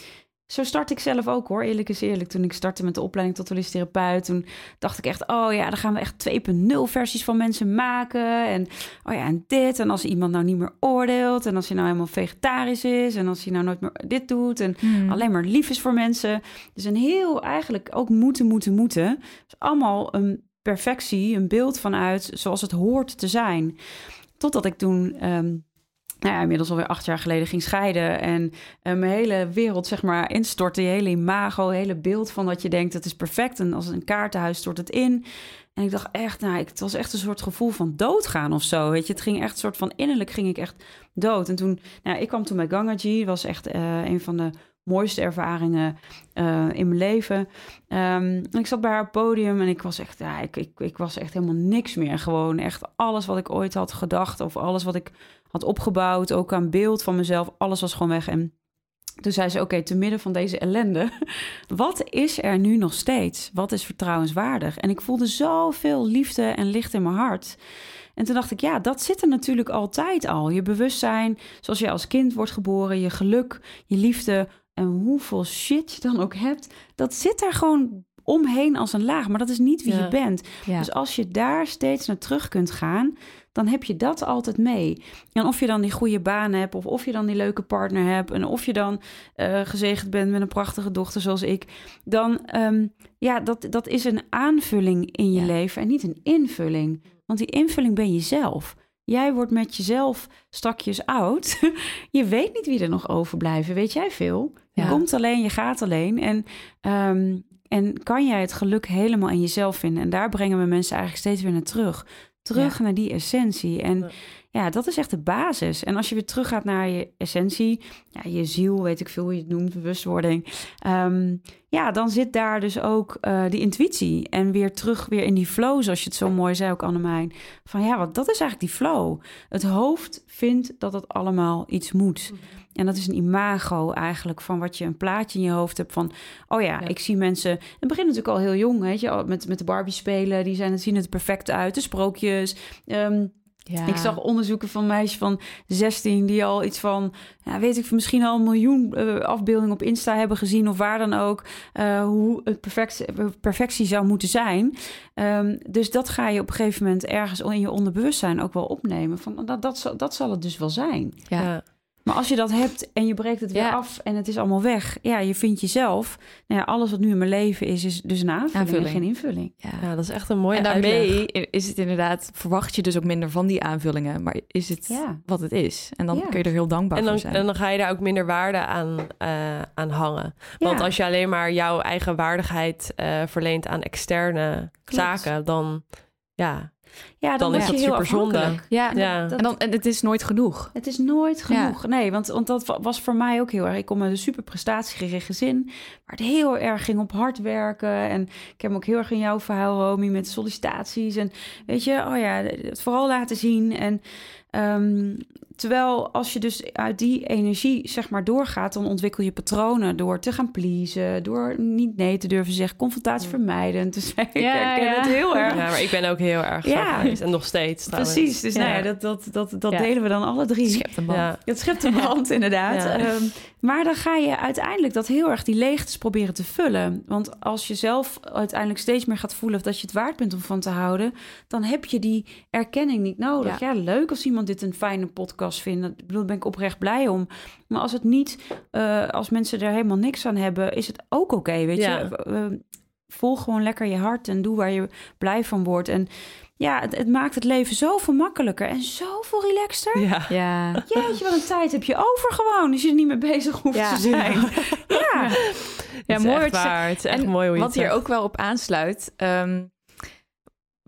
zo start ik zelf ook hoor, eerlijk is eerlijk. Toen ik startte met de opleiding tot holistisch therapeut, toen dacht ik echt, oh ja, dan gaan we echt 2.0 versies van mensen maken. En oh ja, en dit. En als iemand nou niet meer oordeelt, en als je nou helemaal vegetarisch is, en als je nou nooit meer dit doet, en hmm. alleen maar lief is voor mensen. Dus een heel, eigenlijk ook moeten, moeten, moeten. Dus allemaal een perfectie, een beeld vanuit zoals het hoort te zijn. Totdat ik toen um, nou ja, inmiddels alweer acht jaar geleden ging scheiden. En uh, mijn hele wereld, zeg maar, instortte. Je hele imago, hele beeld van wat je denkt, het is perfect. En als een kaartenhuis stort het in. En ik dacht echt, nou, het was echt een soort gevoel van doodgaan of zo. Weet je, het ging echt een soort van innerlijk ging ik echt dood. En toen, nou, ik kwam toen bij Gangaji, was echt uh, een van de mooiste ervaringen uh, in mijn leven. En ik zat bij haar podium en ik was echt, ja, ik, ik, ik was echt helemaal niks meer. Gewoon echt alles wat ik ooit had gedacht of alles wat ik had opgebouwd, ook aan beeld van mezelf, alles was gewoon weg. En toen zei ze: Oké, te midden van deze ellende, wat is er nu nog steeds? Wat is vertrouwenswaardig? En ik voelde zoveel liefde en licht in mijn hart. En toen dacht ik, ja, dat zit er natuurlijk altijd al. Je bewustzijn, zoals je als kind wordt geboren, je geluk, je liefde en hoeveel shit je dan ook hebt, dat zit daar gewoon omheen als een laag. Maar dat is niet wie je bent. Dus als je daar steeds naar terug kunt gaan, dan heb je dat altijd mee. En of je dan die goede baan hebt, of of je dan die leuke partner hebt, en of je dan uh, gezegend bent met een prachtige dochter zoals ik, dan um, ja, dat, dat is een aanvulling in je leven en niet een invulling. Want die invulling ben je zelf. Jij wordt met jezelf stakjes oud. je weet niet wie er nog overblijven. Weet jij veel? Je komt alleen, je gaat alleen. En um, en kan jij het geluk helemaal in jezelf vinden? En daar brengen we mensen eigenlijk steeds weer naar terug. Terug naar die essentie. En ja. dat is echt de basis. En als je weer terug gaat naar je essentie, ja, je ziel, weet ik veel hoe je het noemt, bewustwording. Um, ja, dan zit daar dus ook uh, die intuïtie. En weer terug weer in die flow, zoals je het zo mooi zei ook, Annemijn. Van ja, wat, dat is eigenlijk die flow. Het hoofd vindt dat het allemaal iets moet. Mhm. En dat is een imago eigenlijk van wat je een plaatje in je hoofd hebt van, oh ja, ik zie mensen. Het begint natuurlijk al heel jong, weet je, met, met de Barbie spelen, die zijn, zien het perfect uit, de sprookjes. Um, ja. Ik zag onderzoeken van meisjes van 16 die al iets van, ja, weet ik, misschien al een miljoen uh, afbeeldingen op Insta hebben gezien of waar dan ook, uh, hoe het perfect, perfectie zou moeten zijn. Um, dus dat ga je op een gegeven moment ergens in je onderbewustzijn ook wel opnemen. Van, dat, dat, dat zal het dus wel zijn. Ja. Maar als je dat hebt en je breekt het weer af en het is allemaal weg, ja, je vindt jezelf. Nou ja, alles wat nu in mijn leven is, is dus een aanvulling, geen invulling. Ja. ja. dat is echt een mooie En daarmee is het inderdaad, verwacht je dus ook minder van die aanvullingen, maar is het wat het is. En dan kun je er heel dankbaar en dan, voor zijn. En dan ga je daar ook minder waarde aan, uh, aan hangen. Want als je alleen maar jouw eigen waardigheid uh, verleent aan externe zaken, dan ja, ja, dan, is dat super zonde. Ja, ja. en, dan, en het is nooit genoeg. Het is nooit genoeg. Nee, want, want dat was voor mij ook heel erg. Ik kom uit een super prestatiegericht gezin, waar het heel erg ging op hard werken. En ik heb ook heel erg in jouw verhaal, Romy, met sollicitaties. En weet je, oh ja, het vooral laten zien. En um, terwijl als je dus uit die energie zeg maar doorgaat, dan ontwikkel je patronen door te gaan pleasen, door niet nee te durven zeggen, confrontatie vermijden. Dus ik ja, herken ja. het heel erg. Ja, maar ik ben ook heel erg ja. en nog steeds. Trouwens. Precies, dus nou ja, dat, dat, dat, dat delen we dan alle drie. Het schept een band. Het schept een band, inderdaad. Um, maar dan ga je uiteindelijk dat heel erg die leegtes proberen te vullen. Want als je zelf uiteindelijk steeds meer gaat voelen dat je het waard bent om van te houden, dan heb je die erkenning niet nodig. Ja, leuk als iemand dit een fijne podcast vindt. Ik bedoel, daar ben ik oprecht blij om. Maar als het niet, uh, als mensen er helemaal niks aan hebben, is het ook oké. weet je, uh, volg gewoon lekker je hart en doe waar je blij van wordt. En ja, het, het, maakt het leven zoveel makkelijker en zoveel relaxter. Ja. ja. Jeetje, wat een tijd heb je over gewoon, als je er niet mee bezig hoeft te zijn. Ja, ja. mooi. Echt waar. Het is echt mooi hoe je Wat hier ook wel op aansluit, um,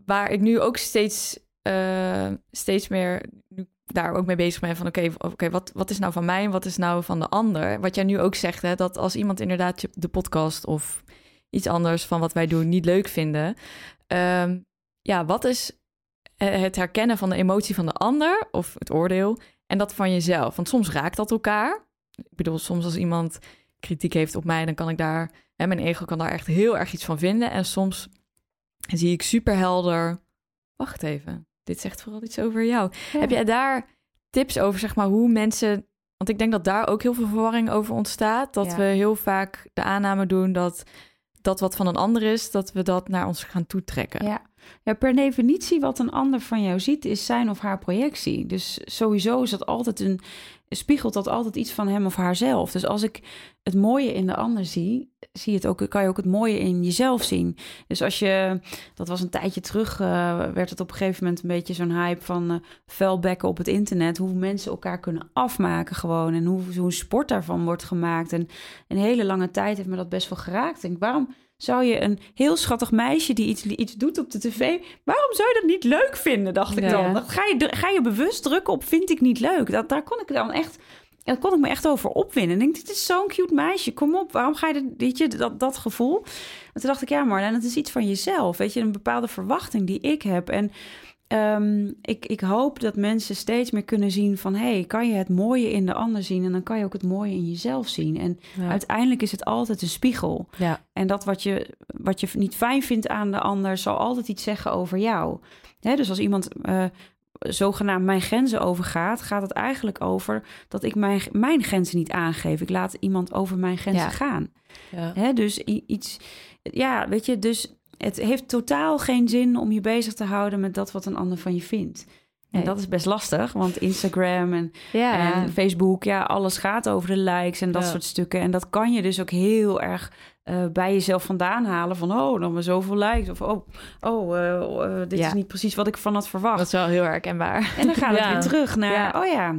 waar ik nu ook steeds, uh, steeds meer nu daar ook mee bezig ben van oké, oké, wat, wat is nou van mij en wat is nou van de ander? Wat jij nu ook zegt, hè, dat als iemand inderdaad de podcast of iets anders van wat wij doen niet leuk vinden, um, ja, wat is eh, het herkennen van de emotie van de ander of het oordeel en dat van jezelf? Want soms raakt dat elkaar. Ik bedoel, soms als iemand kritiek heeft op mij, dan kan ik daar, hè, mijn ego kan daar echt heel erg iets van vinden. En soms zie ik superhelder. Wacht even, dit zegt vooral iets over jou. Heb jij daar tips over, zeg maar, hoe mensen. Want ik denk dat daar ook heel veel verwarring over ontstaat. Dat we heel vaak de aanname doen dat dat wat van een ander is, dat we dat naar ons gaan toetrekken. Ja. Ja, per definitie wat een ander van jou ziet, is zijn of haar projectie. Dus sowieso is dat altijd een, spiegelt dat altijd iets van hem of haarzelf. Dus als ik het mooie in de ander zie, zie het ook, kan je ook het mooie in jezelf zien. Dus als je, dat was een tijdje terug, uh, werd het op een gegeven moment een beetje zo'n hype van uh, op het internet. Hoe mensen elkaar kunnen afmaken gewoon. En hoe zo'n sport daarvan wordt gemaakt. En een hele lange tijd heeft me dat best wel geraakt. En waarom zou je een heel schattig meisje die iets, iets doet op de tv, waarom zou je dat niet leuk vinden, dacht ik dan. ga, je, ga je bewust drukken op vind ik niet leuk. Dat, daar kon ik dan echt, daar kon ik me echt over opwinnen. Ik denk, dit is zo'n cute meisje, kom op, waarom ga je, weet je, dat, dat gevoel. En toen dacht ik, ja Marlijn, het is iets van jezelf, weet je, een bepaalde verwachting die ik heb. En Ehm, ik, ik hoop dat mensen steeds meer kunnen zien van... hé, hey, kan je het mooie in de ander zien... en dan kan je ook het mooie in jezelf zien. En uiteindelijk is het altijd een spiegel. Ja. En dat wat je, wat je niet fijn vindt aan de ander... zal altijd iets zeggen over jou. dus als iemand uh, zogenaamd mijn grenzen overgaat... gaat het eigenlijk over dat ik mijn, mijn grenzen niet aangeef. Ik laat iemand over mijn grenzen gaan. Ja. dus iets... Ja, weet je, dus het heeft totaal geen zin om je bezig te houden met dat wat een ander van je vindt. En dat is best lastig, want Instagram en, en, Facebook, ja, alles gaat over de likes en dat soort stukken. En dat kan je dus ook heel erg uh, bij jezelf vandaan halen van, oh, dan maar zoveel likes. Of, oh, oh uh, dit is niet precies wat ik van had verwacht. Dat is wel heel herkenbaar. En dan gaat het weer terug naar, oh ja,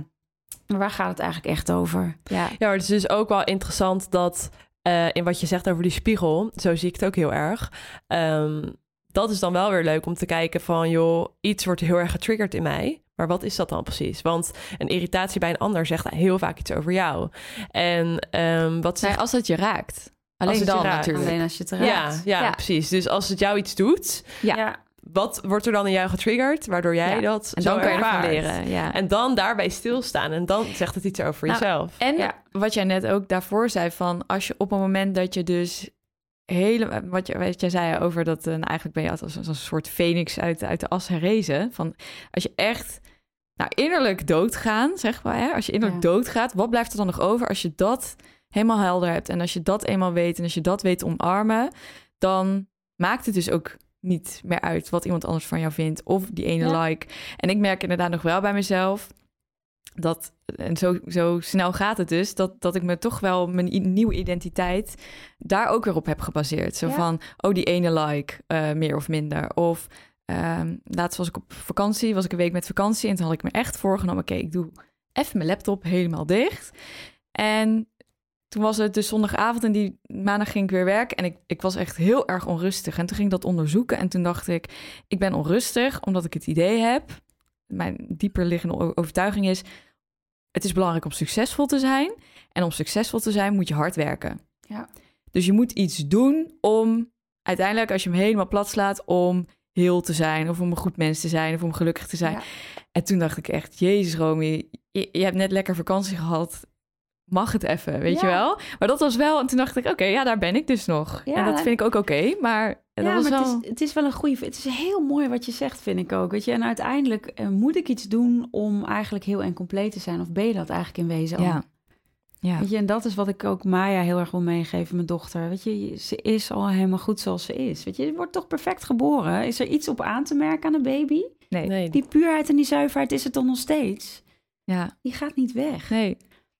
maar waar gaat het eigenlijk echt over? Ja, ja het is dus ook wel interessant dat uh, in wat je zegt over die spiegel, zo zie ik het ook heel erg. Um, dat is dan wel weer leuk om te kijken van, joh, iets wordt heel erg getriggerd in mij. Maar wat is dat dan precies? Want een irritatie bij een ander zegt heel vaak iets over jou. En um, wat nee, als het je raakt. Alleen dan natuurlijk. Alleen als je het raakt. Ja, ja, precies. Dus als het jou iets doet, ja wat wordt er dan in jou getriggerd, waardoor jij dat en dan kan je leren. Ja. En dan daarbij stilstaan en dan zegt het iets over nou, jezelf. En wat jij net ook daarvoor zei van als je op een moment dat je dus hele wat, je, wat jij zei over dat uh, eigenlijk ben je als, als een soort phoenix uit, uit de as herrezen van als je echt nou innerlijk doodgaan zeg maar hè? als je innerlijk doodgaat wat blijft er dan nog over als je dat helemaal helder hebt en als je dat eenmaal weet en als je dat weet omarmen dan maakt het dus ook niet meer uit wat iemand anders van jou vindt of die ene like. En ik merk inderdaad nog wel bij mezelf dat, en zo, zo snel gaat het dus, dat, dat ik me toch wel mijn nieuwe identiteit daar ook weer op heb gebaseerd. Zo van, oh, die ene like, uh, meer of minder. Of um, laatst was ik op vakantie, was ik een week met vakantie en toen had ik me echt voorgenomen, oké, ik doe even mijn laptop helemaal dicht. En toen was het dus zondagavond en die maandag ging ik weer werken. En ik, ik was echt heel erg onrustig. En toen ging ik dat onderzoeken. En toen dacht ik, ik ben onrustig omdat ik het idee heb. Mijn dieper liggende overtuiging is, het is belangrijk om succesvol te zijn. En om succesvol te zijn moet je hard werken. Ja. Dus je moet iets doen om uiteindelijk, als je hem helemaal plat slaat, om heel te zijn, of om een goed mens te zijn, of om gelukkig te zijn. En toen dacht ik echt, Jezus Romy, je, je, hebt net lekker vakantie gehad. Mag het even, weet je wel? Maar dat was wel, en toen dacht ik, oké, ja, daar ben ik dus nog. Ja, en dat vind ik ook oké, maar dat ja, was maar wel... het, is, het is wel een goede... Het is heel mooi wat je zegt, vind ik ook. Weet je? En uiteindelijk uh, moet ik iets doen om eigenlijk heel en compleet te zijn. Of ben je dat eigenlijk in wezen ja. Ja. Weet je, en dat is wat ik ook Maya heel erg wil meegeven, mijn dochter. Weet je, ze is al helemaal goed zoals ze is. Weet je, je wordt toch perfect geboren. Is er iets op aan te merken aan een baby? Nee. nee. Die puurheid en die zuiverheid is het dan nog steeds. Ja. Die gaat niet weg. Nee.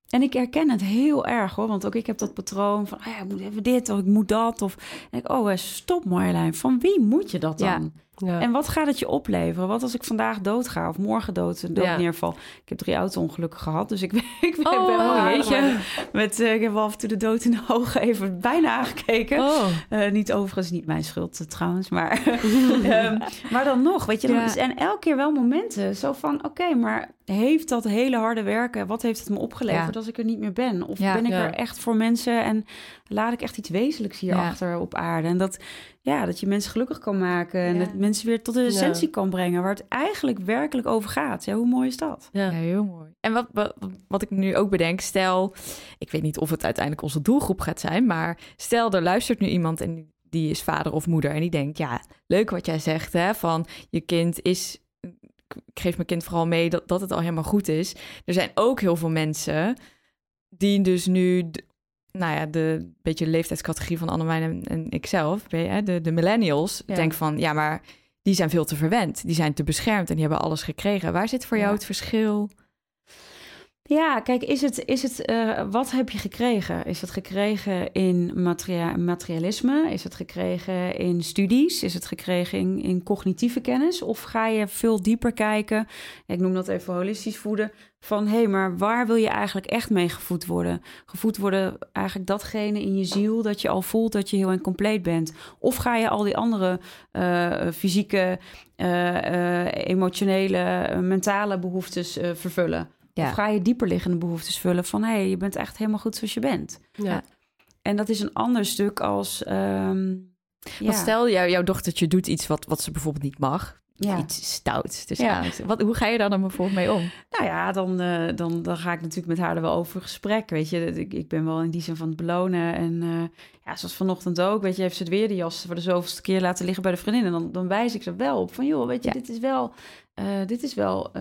En ik herken het heel erg hoor, want ook ik heb dat patroon van, ja, ik moet even dit of ik moet dat. Of en ik, oh stop Marjolein, van wie moet je dat dan? Ja. Ja. En wat gaat het je opleveren? Wat als ik vandaag dood ga of morgen dood, dood ja. neerval? Ik heb drie auto-ongelukken gehad, dus ik, ik ben oh, wel wow. jeetje, met uh, ik heb wel af en toe de dood in de ogen even bijna aangekeken. Oh. Uh, niet overigens niet mijn schuld trouwens, maar um, maar dan nog, weet je, dan, en elke keer wel momenten zo van, oké, okay, maar heeft dat hele harde werken, wat heeft het me opgeleverd als ik er niet meer ben? Of ben ik er echt voor mensen en laat ik echt iets wezenlijks hierachter op aarde? En dat ja, dat je mensen gelukkig kan maken en dat mensen weer tot de essentie ja. kan brengen, waar het eigenlijk werkelijk over gaat. Ja, hoe mooi is dat? Ja, heel mooi. En wat, wat, wat ik nu ook bedenk, stel, ik weet niet of het uiteindelijk onze doelgroep gaat zijn, maar stel, er luistert nu iemand en die is vader of moeder en die denkt, ja, leuk wat jij zegt, hè, van je kind is, geef mijn kind vooral mee dat, dat het al helemaal goed is. Er zijn ook heel veel mensen die dus nu nou ja, de beetje leeftijdscategorie van Annemijn en, en ikzelf, de, de millennials, ja. denk van ja, maar die zijn veel te verwend, die zijn te beschermd en die hebben alles gekregen. Waar zit voor jou het verschil? Ja, kijk, is het, is het, uh, wat heb je gekregen? Is het gekregen in materia materialisme? Is het gekregen in studies? Is het gekregen in, cognitieve kennis? Of ga je veel dieper kijken? Ik noem dat even holistisch voeden. Van hé, hey, maar waar wil je eigenlijk echt mee gevoed worden? Gevoed worden eigenlijk datgene in je ziel dat je al voelt dat je heel en compleet bent. Of ga je al die andere uh, fysieke, uh, emotionele, mentale behoeftes vervullen? Ja. Of ga je dieper liggende behoeftes vullen van... hé, hey, je bent echt helemaal goed zoals je bent. Ja. En dat is een ander stuk als... Um, ja. stel, jou, jouw dochtertje doet iets wat, wat ze bijvoorbeeld niet mag. Ja. Iets stouts. Dus ja. wat, hoe ga je daar dan bijvoorbeeld mee om? Nou ja, dan, uh, dan, dan ga ik natuurlijk met haar er wel over gesprek. Weet je, ik, ik ben wel in die zin van het belonen. En uh, ja, zoals vanochtend ook. Weet je, heeft ze het weer de jas voor de zoveelste keer laten liggen bij de vriendin. En dan, dan wijs ik ze wel op van, joh, weet je, dit is wel... Uh, dit is wel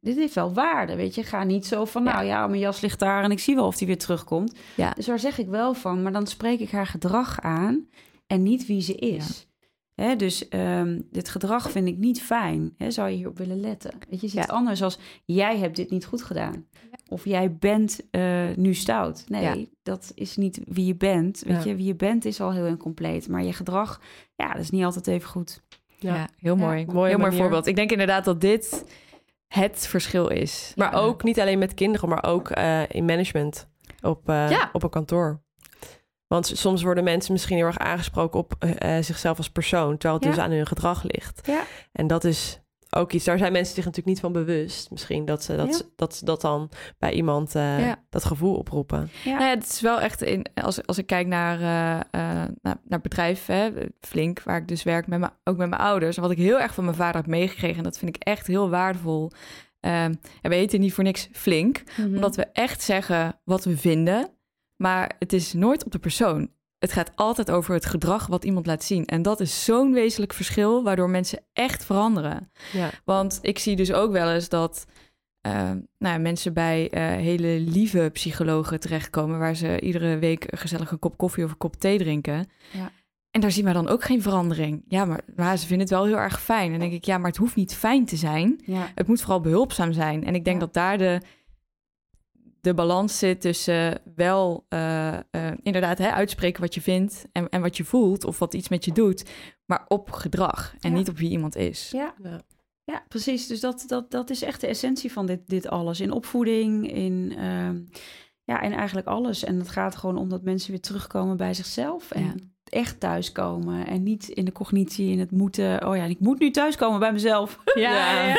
dit heeft wel waarde, weet je. Ga niet zo van, nou ja, mijn jas ligt daar en ik zie wel of die weer terugkomt. Ja. Dus daar zeg ik wel van, maar dan spreek ik haar gedrag aan en niet wie ze is. Ja. Hè, dus um, dit gedrag vind ik niet fijn. Hè, zou je hierop willen letten? Weet je, is iets ja. anders als, jij hebt dit niet goed gedaan. Of jij bent uh, nu stout. Nee, dat is niet wie je bent. Weet je, wie je bent is al heel incompleet. Maar je gedrag, ja, dat is niet altijd even goed. Ja, heel mooi. mooi heel mooi voorbeeld. Ik denk inderdaad dat dit het verschil is. Maar ja. ook niet alleen met kinderen, maar ook uh, in management op, uh, ja. op een kantoor. Want soms worden mensen misschien heel erg aangesproken op uh, zichzelf als persoon, terwijl het ja. dus aan hun gedrag ligt. Ja. En dat is ook iets, daar zijn mensen zich natuurlijk niet van bewust. Misschien dat ze dat, ja. dat, ze dat dan bij iemand uh, ja. dat gevoel oproepen. Ja. Nou ja, het is wel echt, in, als, als ik kijk naar, uh, uh, naar, naar bedrijf, hè, Flink, waar ik dus werk, met me, ook met mijn ouders. En wat ik heel erg van mijn vader heb meegekregen, en dat vind ik echt heel waardevol. en we heten niet voor niks Flink, mm -hmm. omdat we echt zeggen wat we vinden. Maar het is nooit op de persoon het gaat altijd over het gedrag wat iemand laat zien. En dat is zo'n wezenlijk verschil, waardoor mensen echt veranderen. Ja. Want ik zie dus ook wel eens dat uh, nou, mensen bij uh, hele lieve psychologen terechtkomen, waar ze iedere week gezellig een kop koffie of een kop thee drinken. Ja. En daar zien we dan ook geen verandering. Ja, maar, maar ze vinden het wel heel erg fijn. En dan denk ik, ja, maar het hoeft niet fijn te zijn. Het moet vooral behulpzaam zijn. En ik denk dat daar de de balans zit tussen wel uh, uh, inderdaad hè, uitspreken wat je vindt en, en wat je voelt of wat iets met je doet, maar op gedrag en ja. niet op wie iemand is. Ja, ja. ja precies. Dus dat, dat, dat is echt de essentie van dit, dit alles. In opvoeding, in, uh, ja, en eigenlijk alles. En het gaat gewoon om dat mensen weer terugkomen bij zichzelf en ja. echt thuiskomen en niet in de cognitie, in het moeten. Oh ja, ik moet nu thuiskomen bij mezelf. Ja, ja.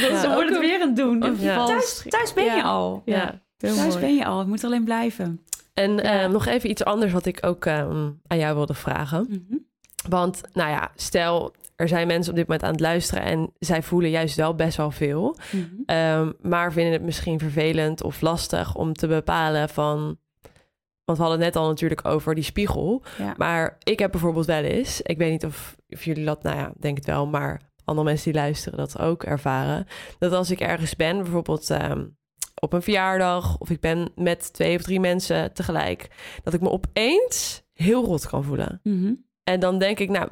dat is wordt het weer een doen. Thuis, thuis ben je al. ja. Heel Thuis mooi. ben je al, het moet alleen blijven. En ja. uh, nog even iets anders wat ik ook um, aan jou wilde vragen. Mm -hmm. Want, nou ja, stel er zijn mensen op dit moment aan het luisteren en zij voelen juist wel best wel veel. Mhm. Ehm, maar vinden het misschien vervelend of lastig om te bepalen van. Want we hadden het net al natuurlijk over die spiegel. Maar ik heb bijvoorbeeld wel eens, ik weet niet of, of jullie dat, nou ja, denk het wel, maar andere mensen die luisteren dat ook ervaren. Dat als ik ergens ben, bijvoorbeeld ehm, op een verjaardag of ik ben met twee of drie mensen tegelijk, dat ik me opeens heel rot kan voelen. Mhm. En dan denk ik, nou,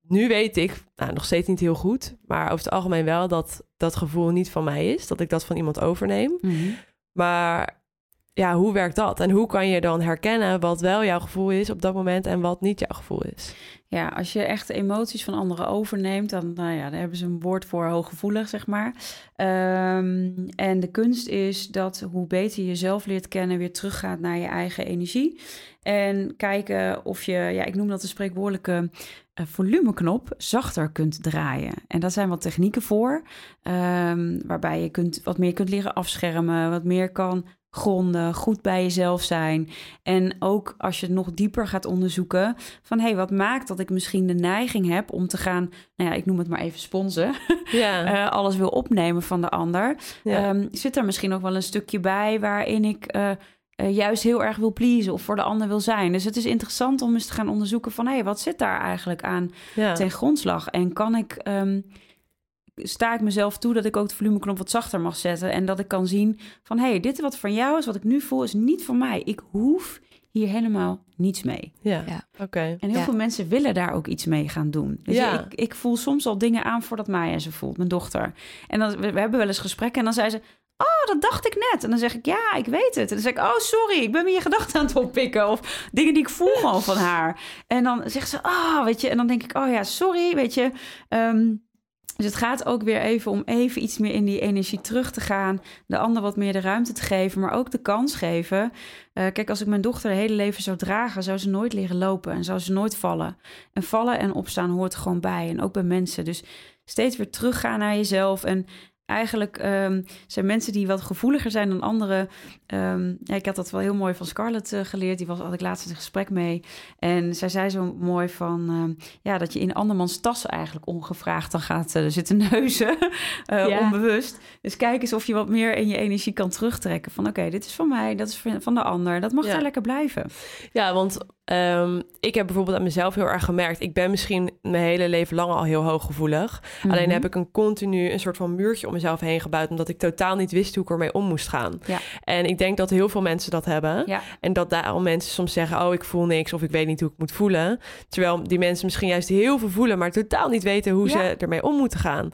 nu weet ik, nou, nog steeds niet heel goed, maar over het algemeen wel dat dat gevoel niet van mij is, dat ik dat van iemand overneem. Mhm. Maar ja, hoe werkt dat? En hoe kan je dan herkennen wat wel jouw gevoel is op dat moment en wat niet jouw gevoel is? Ja, als je echt emoties van anderen overneemt, dan, nou ja, dan hebben ze een woord voor hooggevoelig, zeg maar. Ehm, en de kunst is dat hoe beter je jezelf leert kennen, weer teruggaat naar je eigen energie. En kijken of je, ja, ik noem dat de spreekwoordelijke uh, volumeknop, zachter kunt draaien. En daar zijn wat technieken voor, um, waarbij je kunt, wat meer kunt leren afschermen, wat meer kan gronden, goed bij jezelf zijn. En ook als je het nog dieper gaat onderzoeken van hé, hey, wat maakt dat ik misschien de neiging heb om te gaan, nou ja, ik noem het maar even sponsen, ja. uh, alles wil opnemen van de ander. Ehm, zit er misschien nog wel een stukje bij waarin ik uh, juist heel erg wil pleasen of voor de ander wil zijn. Dus het is interessant om eens te gaan onderzoeken van hé, hey, wat zit daar eigenlijk aan ten grondslag? En kan ik um, sta ik mezelf toe dat ik ook de volumeknop wat zachter mag zetten. En dat ik kan zien van hé, hey, dit wat van jou is, wat ik nu voel, is niet van mij. Ik hoef hier helemaal niets mee. Ja, ja. oké. En heel veel mensen willen daar ook iets mee gaan doen. Dus ja. ik, ik voel soms al dingen aan voordat Maya ze voelt, mijn dochter. En dan, we, hebben wel eens gesprekken en dan zei ze... Oh, dat dacht ik net. En dan zeg ik, ja, ik weet het. En dan zeg ik, oh, sorry, ik ben weer je gedachten aan het oppikken. Of dingen die ik voel gewoon van haar. En dan zegt ze, ah, oh, weet je. En dan denk ik, oh ja, sorry, weet je. Um, dus het gaat ook weer even om even iets meer in die energie terug te gaan. De ander wat meer de ruimte te geven, maar ook de kans geven. Uh, kijk, als ik mijn dochter het hele leven zou dragen, zou ze nooit leren lopen en zou ze nooit vallen. En vallen en opstaan hoort er gewoon bij. En ook bij mensen. Dus steeds weer teruggaan naar jezelf. En eigenlijk um, zijn mensen die wat gevoeliger zijn dan anderen. Um, ja, ik had dat wel heel mooi van Scarlett uh, geleerd. Die was, had ik laatst een gesprek mee. En zij zei zo mooi van... Uh, ja, dat je in andermans tas eigenlijk ongevraagd dan gaat uh, zitten neuzen. ja. Onbewust. Dus kijk eens of je wat meer in je energie kan terugtrekken. Van oké, dit is van mij, dat is van de ander. Dat mag ja. daar lekker blijven. Ja, want Um, ik heb bijvoorbeeld aan mezelf heel erg gemerkt. Ik ben misschien mijn hele leven lang al heel hooggevoelig. Mm Alleen heb ik een continu een soort van muurtje om mezelf heen gebouwd. Omdat ik totaal niet wist hoe ik ermee om moest gaan. Ja. En ik denk dat heel veel mensen dat hebben. Ja. En dat daarom mensen soms zeggen: Oh, ik voel niks. Of ik weet niet hoe ik moet voelen. Terwijl die mensen misschien juist heel veel voelen, maar totaal niet weten hoe ze ermee om moeten gaan.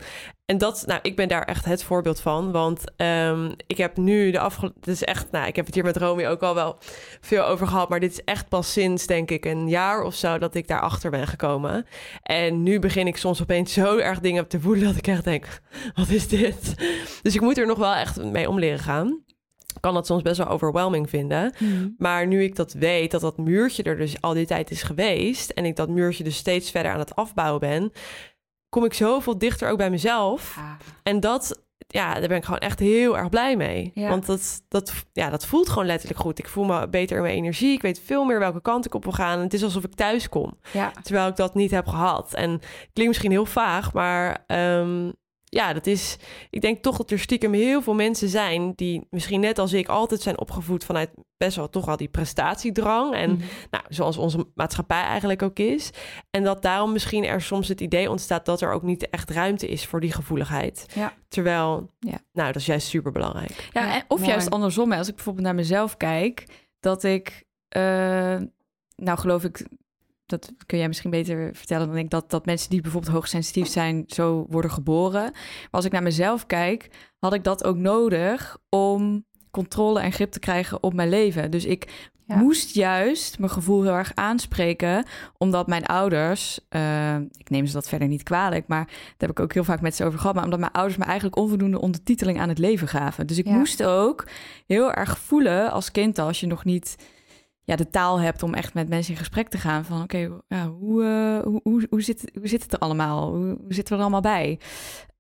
En dat, nou, ik ben daar echt het voorbeeld van. Want um, ik heb nu de afgelopen. Het is echt, nou, ik heb het hier met Romy ook al wel veel over gehad. Maar dit is echt pas sinds, denk ik, een jaar of zo dat ik daarachter ben gekomen. En nu begin ik soms opeens zo erg dingen te voelen dat ik echt denk: wat is dit? Dus ik moet er nog wel echt mee om leren gaan kan dat soms best wel overwhelming vinden. Mhm. Maar nu ik dat weet, dat dat muurtje er dus al die tijd is geweest... en ik dat muurtje dus steeds verder aan het afbouwen ben kom ik zoveel dichter ook bij mezelf. En dat, ja, daar ben ik gewoon echt heel erg blij mee. Want dat, dat, ja, dat voelt gewoon letterlijk goed. Ik voel me beter in mijn energie. Ik weet veel meer welke kant ik op wil gaan. En het is alsof ik thuis kom. Ja. Terwijl ik dat niet heb gehad. En klinkt misschien heel vaag, maar um, ja, dat is. Ik denk toch dat er stiekem heel veel mensen zijn die misschien net als ik altijd zijn opgevoed vanuit best wel toch al die prestatiedrang. En mhm. nou, zoals onze maatschappij eigenlijk ook is. En dat daarom misschien er soms het idee ontstaat dat er ook niet echt ruimte is voor die gevoeligheid. Ja. Terwijl, ja. nou, dat is juist super belangrijk. Ja, of juist andersom. Als ik bijvoorbeeld naar mezelf kijk, dat ik. Uh, nou, geloof ik, dat kun jij misschien beter vertellen dan ik, dat, dat mensen die bijvoorbeeld hoogsensitief zijn, zo worden geboren. Maar als ik naar mezelf kijk, had ik dat ook nodig om controle en grip te krijgen op mijn leven. Dus ik moest juist mijn gevoel heel erg aanspreken, omdat mijn ouders, uh, ik neem ze dat verder niet kwalijk, maar daar heb ik ook heel vaak met ze over gehad, maar omdat mijn ouders me eigenlijk onvoldoende ondertiteling aan het leven gaven. Dus ik moest ook heel erg voelen als kind, als je nog niet ja, de taal hebt om echt met mensen in gesprek te gaan. Van oké, ja, hoe, uh, hoe, hoe, hoe, zit, hoe zit het er allemaal? Hoe, hoe zitten we er allemaal bij?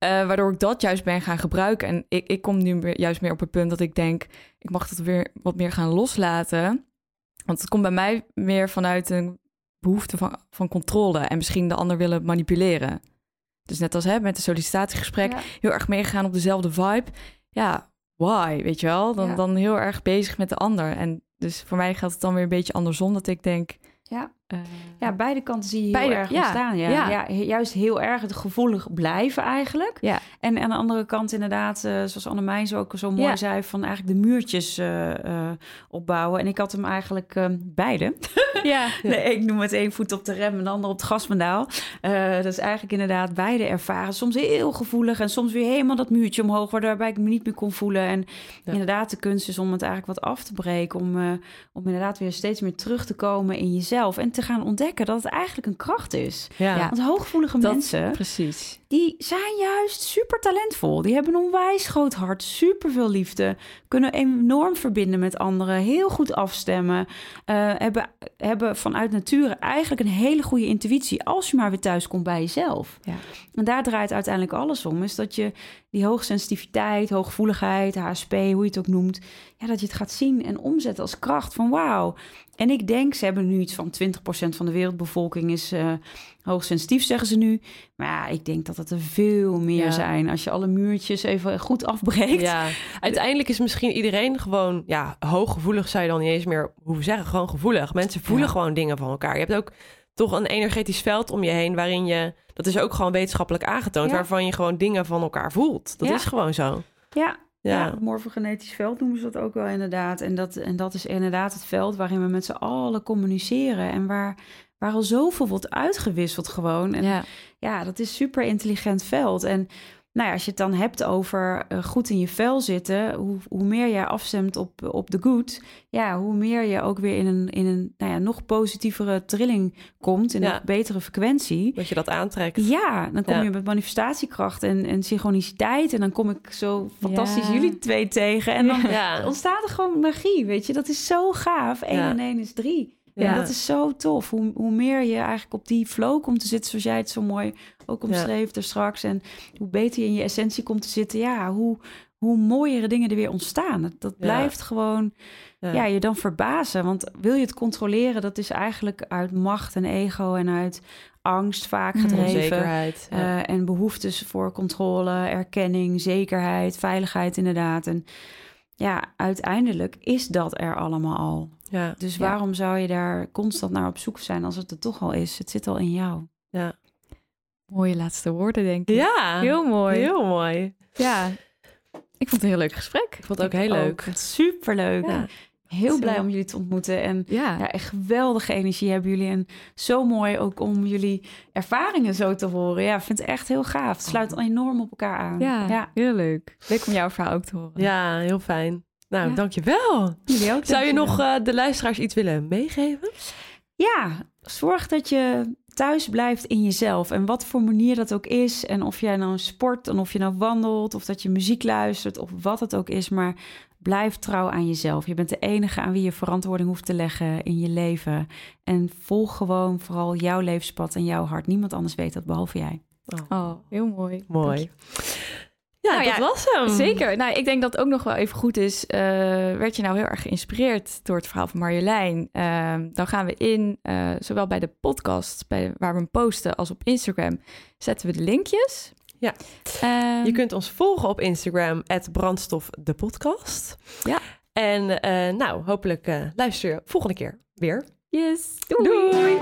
Uh, waardoor ik dat juist ben gaan gebruiken. En ik, ik kom nu juist meer op het punt dat ik denk... ik mag dat weer wat meer gaan loslaten. Want het komt bij mij meer vanuit een behoefte van, van controle... en misschien de ander willen manipuleren. dus net als hè, met de sollicitatiegesprek, heel erg meegegaan op dezelfde vibe. Ja, why, weet je wel? Dan, dan heel erg bezig met de ander. En dus voor mij gaat het dan weer een beetje andersom, dat ik denk... Ja. Uh, ja, beide kanten zie je heel erg ja, ontstaan. Ja. Ja. ja. juist heel erg het gevoelig blijven eigenlijk. Ja. En aan de andere kant inderdaad, uh, zoals Annemijn zo ook zo mooi zei... van eigenlijk de muurtjes uh, opbouwen. En ik had hem eigenlijk beide. Ja. nee, ik noem het één voet op de rem en de ander op het gaspedaal. dat is eigenlijk inderdaad beide ervaren. Soms heel gevoelig en soms weer helemaal dat muurtje omhoog... waarbij ik me niet meer kon voelen. En inderdaad, de kunst is om het eigenlijk wat af te breken... om, om inderdaad weer steeds meer terug te komen in jezelf... en te gaan ontdekken dat het eigenlijk een kracht is. Ja. Want hooggevoelige mensen, precies. die zijn juist super talentvol. Die hebben een onwijs groot hart, super veel liefde, kunnen enorm verbinden met anderen, heel goed afstemmen, uh, hebben, hebben vanuit nature eigenlijk een hele goede intuïtie als je maar weer thuis komt bij jezelf. Ja. En daar draait uiteindelijk alles om, is dat je die hoogsensitiviteit, hooggevoeligheid, HSP, hoe je het ook noemt, ja, dat je het gaat zien en omzetten als kracht van wauw. En ik denk, ze hebben nu iets van 20% van de wereldbevolking is uh, hoogsensitief, zeggen ze nu. Maar ja, ik denk dat het er veel meer zijn als je alle muurtjes even goed afbreekt. Ja, uiteindelijk is misschien iedereen gewoon, ja, hooggevoelig zou je dan niet eens meer hoeven zeggen, gewoon gevoelig. Mensen voelen gewoon dingen van elkaar. Je hebt ook toch een energetisch veld om je heen waarin je, dat is ook gewoon wetenschappelijk aangetoond, waarvan je gewoon dingen van elkaar voelt. Dat is gewoon zo. Ja, ja. morfogenetisch veld noemen ze dat ook wel inderdaad. En dat, en dat is inderdaad het veld waarin we met z'n allen communiceren. En waar, waar al zoveel wordt uitgewisseld gewoon. En ja, ja dat is super intelligent veld. En nou ja, als je het dan hebt over uh, goed in je vel zitten, hoe, hoe meer je afstemt op, op de good, ja, hoe meer je ook weer in een, in een nou ja, nog positievere trilling komt, in een betere frequentie. Dat je dat aantrekt. Ja, dan kom je met manifestatiekracht en, en synchroniciteit. En dan kom ik zo fantastisch jullie twee tegen. En dan ontstaat er gewoon magie, weet je. Dat is zo gaaf. 1 en 1 is 3. Ja, dat is zo tof. Hoe, hoe meer je eigenlijk op die flow komt te zitten, zoals jij het zo mooi ook omschreef er straks. En hoe beter je in je essentie komt te zitten, ja, hoe, hoe mooiere dingen er weer ontstaan. Dat, blijft gewoon ja. je dan verbazen. Want wil je het controleren, dat is eigenlijk uit macht en ego en uit angst vaak mm. gedreven. Uh, en behoeftes voor controle, erkenning, zekerheid, veiligheid inderdaad. En ja, uiteindelijk is dat er allemaal al. Ja. Dus waarom zou je daar constant naar op zoek zijn als het er toch al is? Het zit al in jou. Ja. Mooie laatste woorden, denk ik. Ja, heel mooi. Heel mooi. Ja, ik vond het een heel leuk gesprek. Ik vond het ook heel leuk. Superleuk. Ja. Heel blij om jullie te ontmoeten. En ja. ja. echt geweldige energie hebben jullie. En zo mooi ook om jullie ervaringen zo te horen. Ja, ik vind het echt heel gaaf. Het sluit enorm op elkaar aan. Ja, ja. heel leuk. Leuk om jouw verhaal ook te horen. Ja, heel fijn. Nou, ja. dankjewel. Jullie ook. Zou je nog uh, de luisteraars iets willen meegeven? Ja, zorg dat je thuis blijft in jezelf. En wat voor manier dat ook is. En of jij nou sport, en of je nou wandelt, of dat je muziek luistert, of wat het ook is. Maar blijf trouw aan jezelf. Je bent de enige aan wie je verantwoording hoeft te leggen in je leven. En volg gewoon vooral jouw levenspad en jouw hart. Niemand anders weet dat behalve jij. Oh, oh heel mooi. Mooi. Ja, nou dat was hem. Zeker. Nou, ik denk dat het ook nog wel even goed is. Uh, werd je nou heel erg geïnspireerd door het verhaal van Marjolein? Uh, dan gaan we in, uh, zowel bij de podcast, bij, waar we hem posten, als op Instagram, zetten we de linkjes. Ja. Um, je kunt ons volgen op Instagram, brandstof de podcast. Ja. En nou, hopelijk luister je volgende keer weer. Yes. Doei. Doei.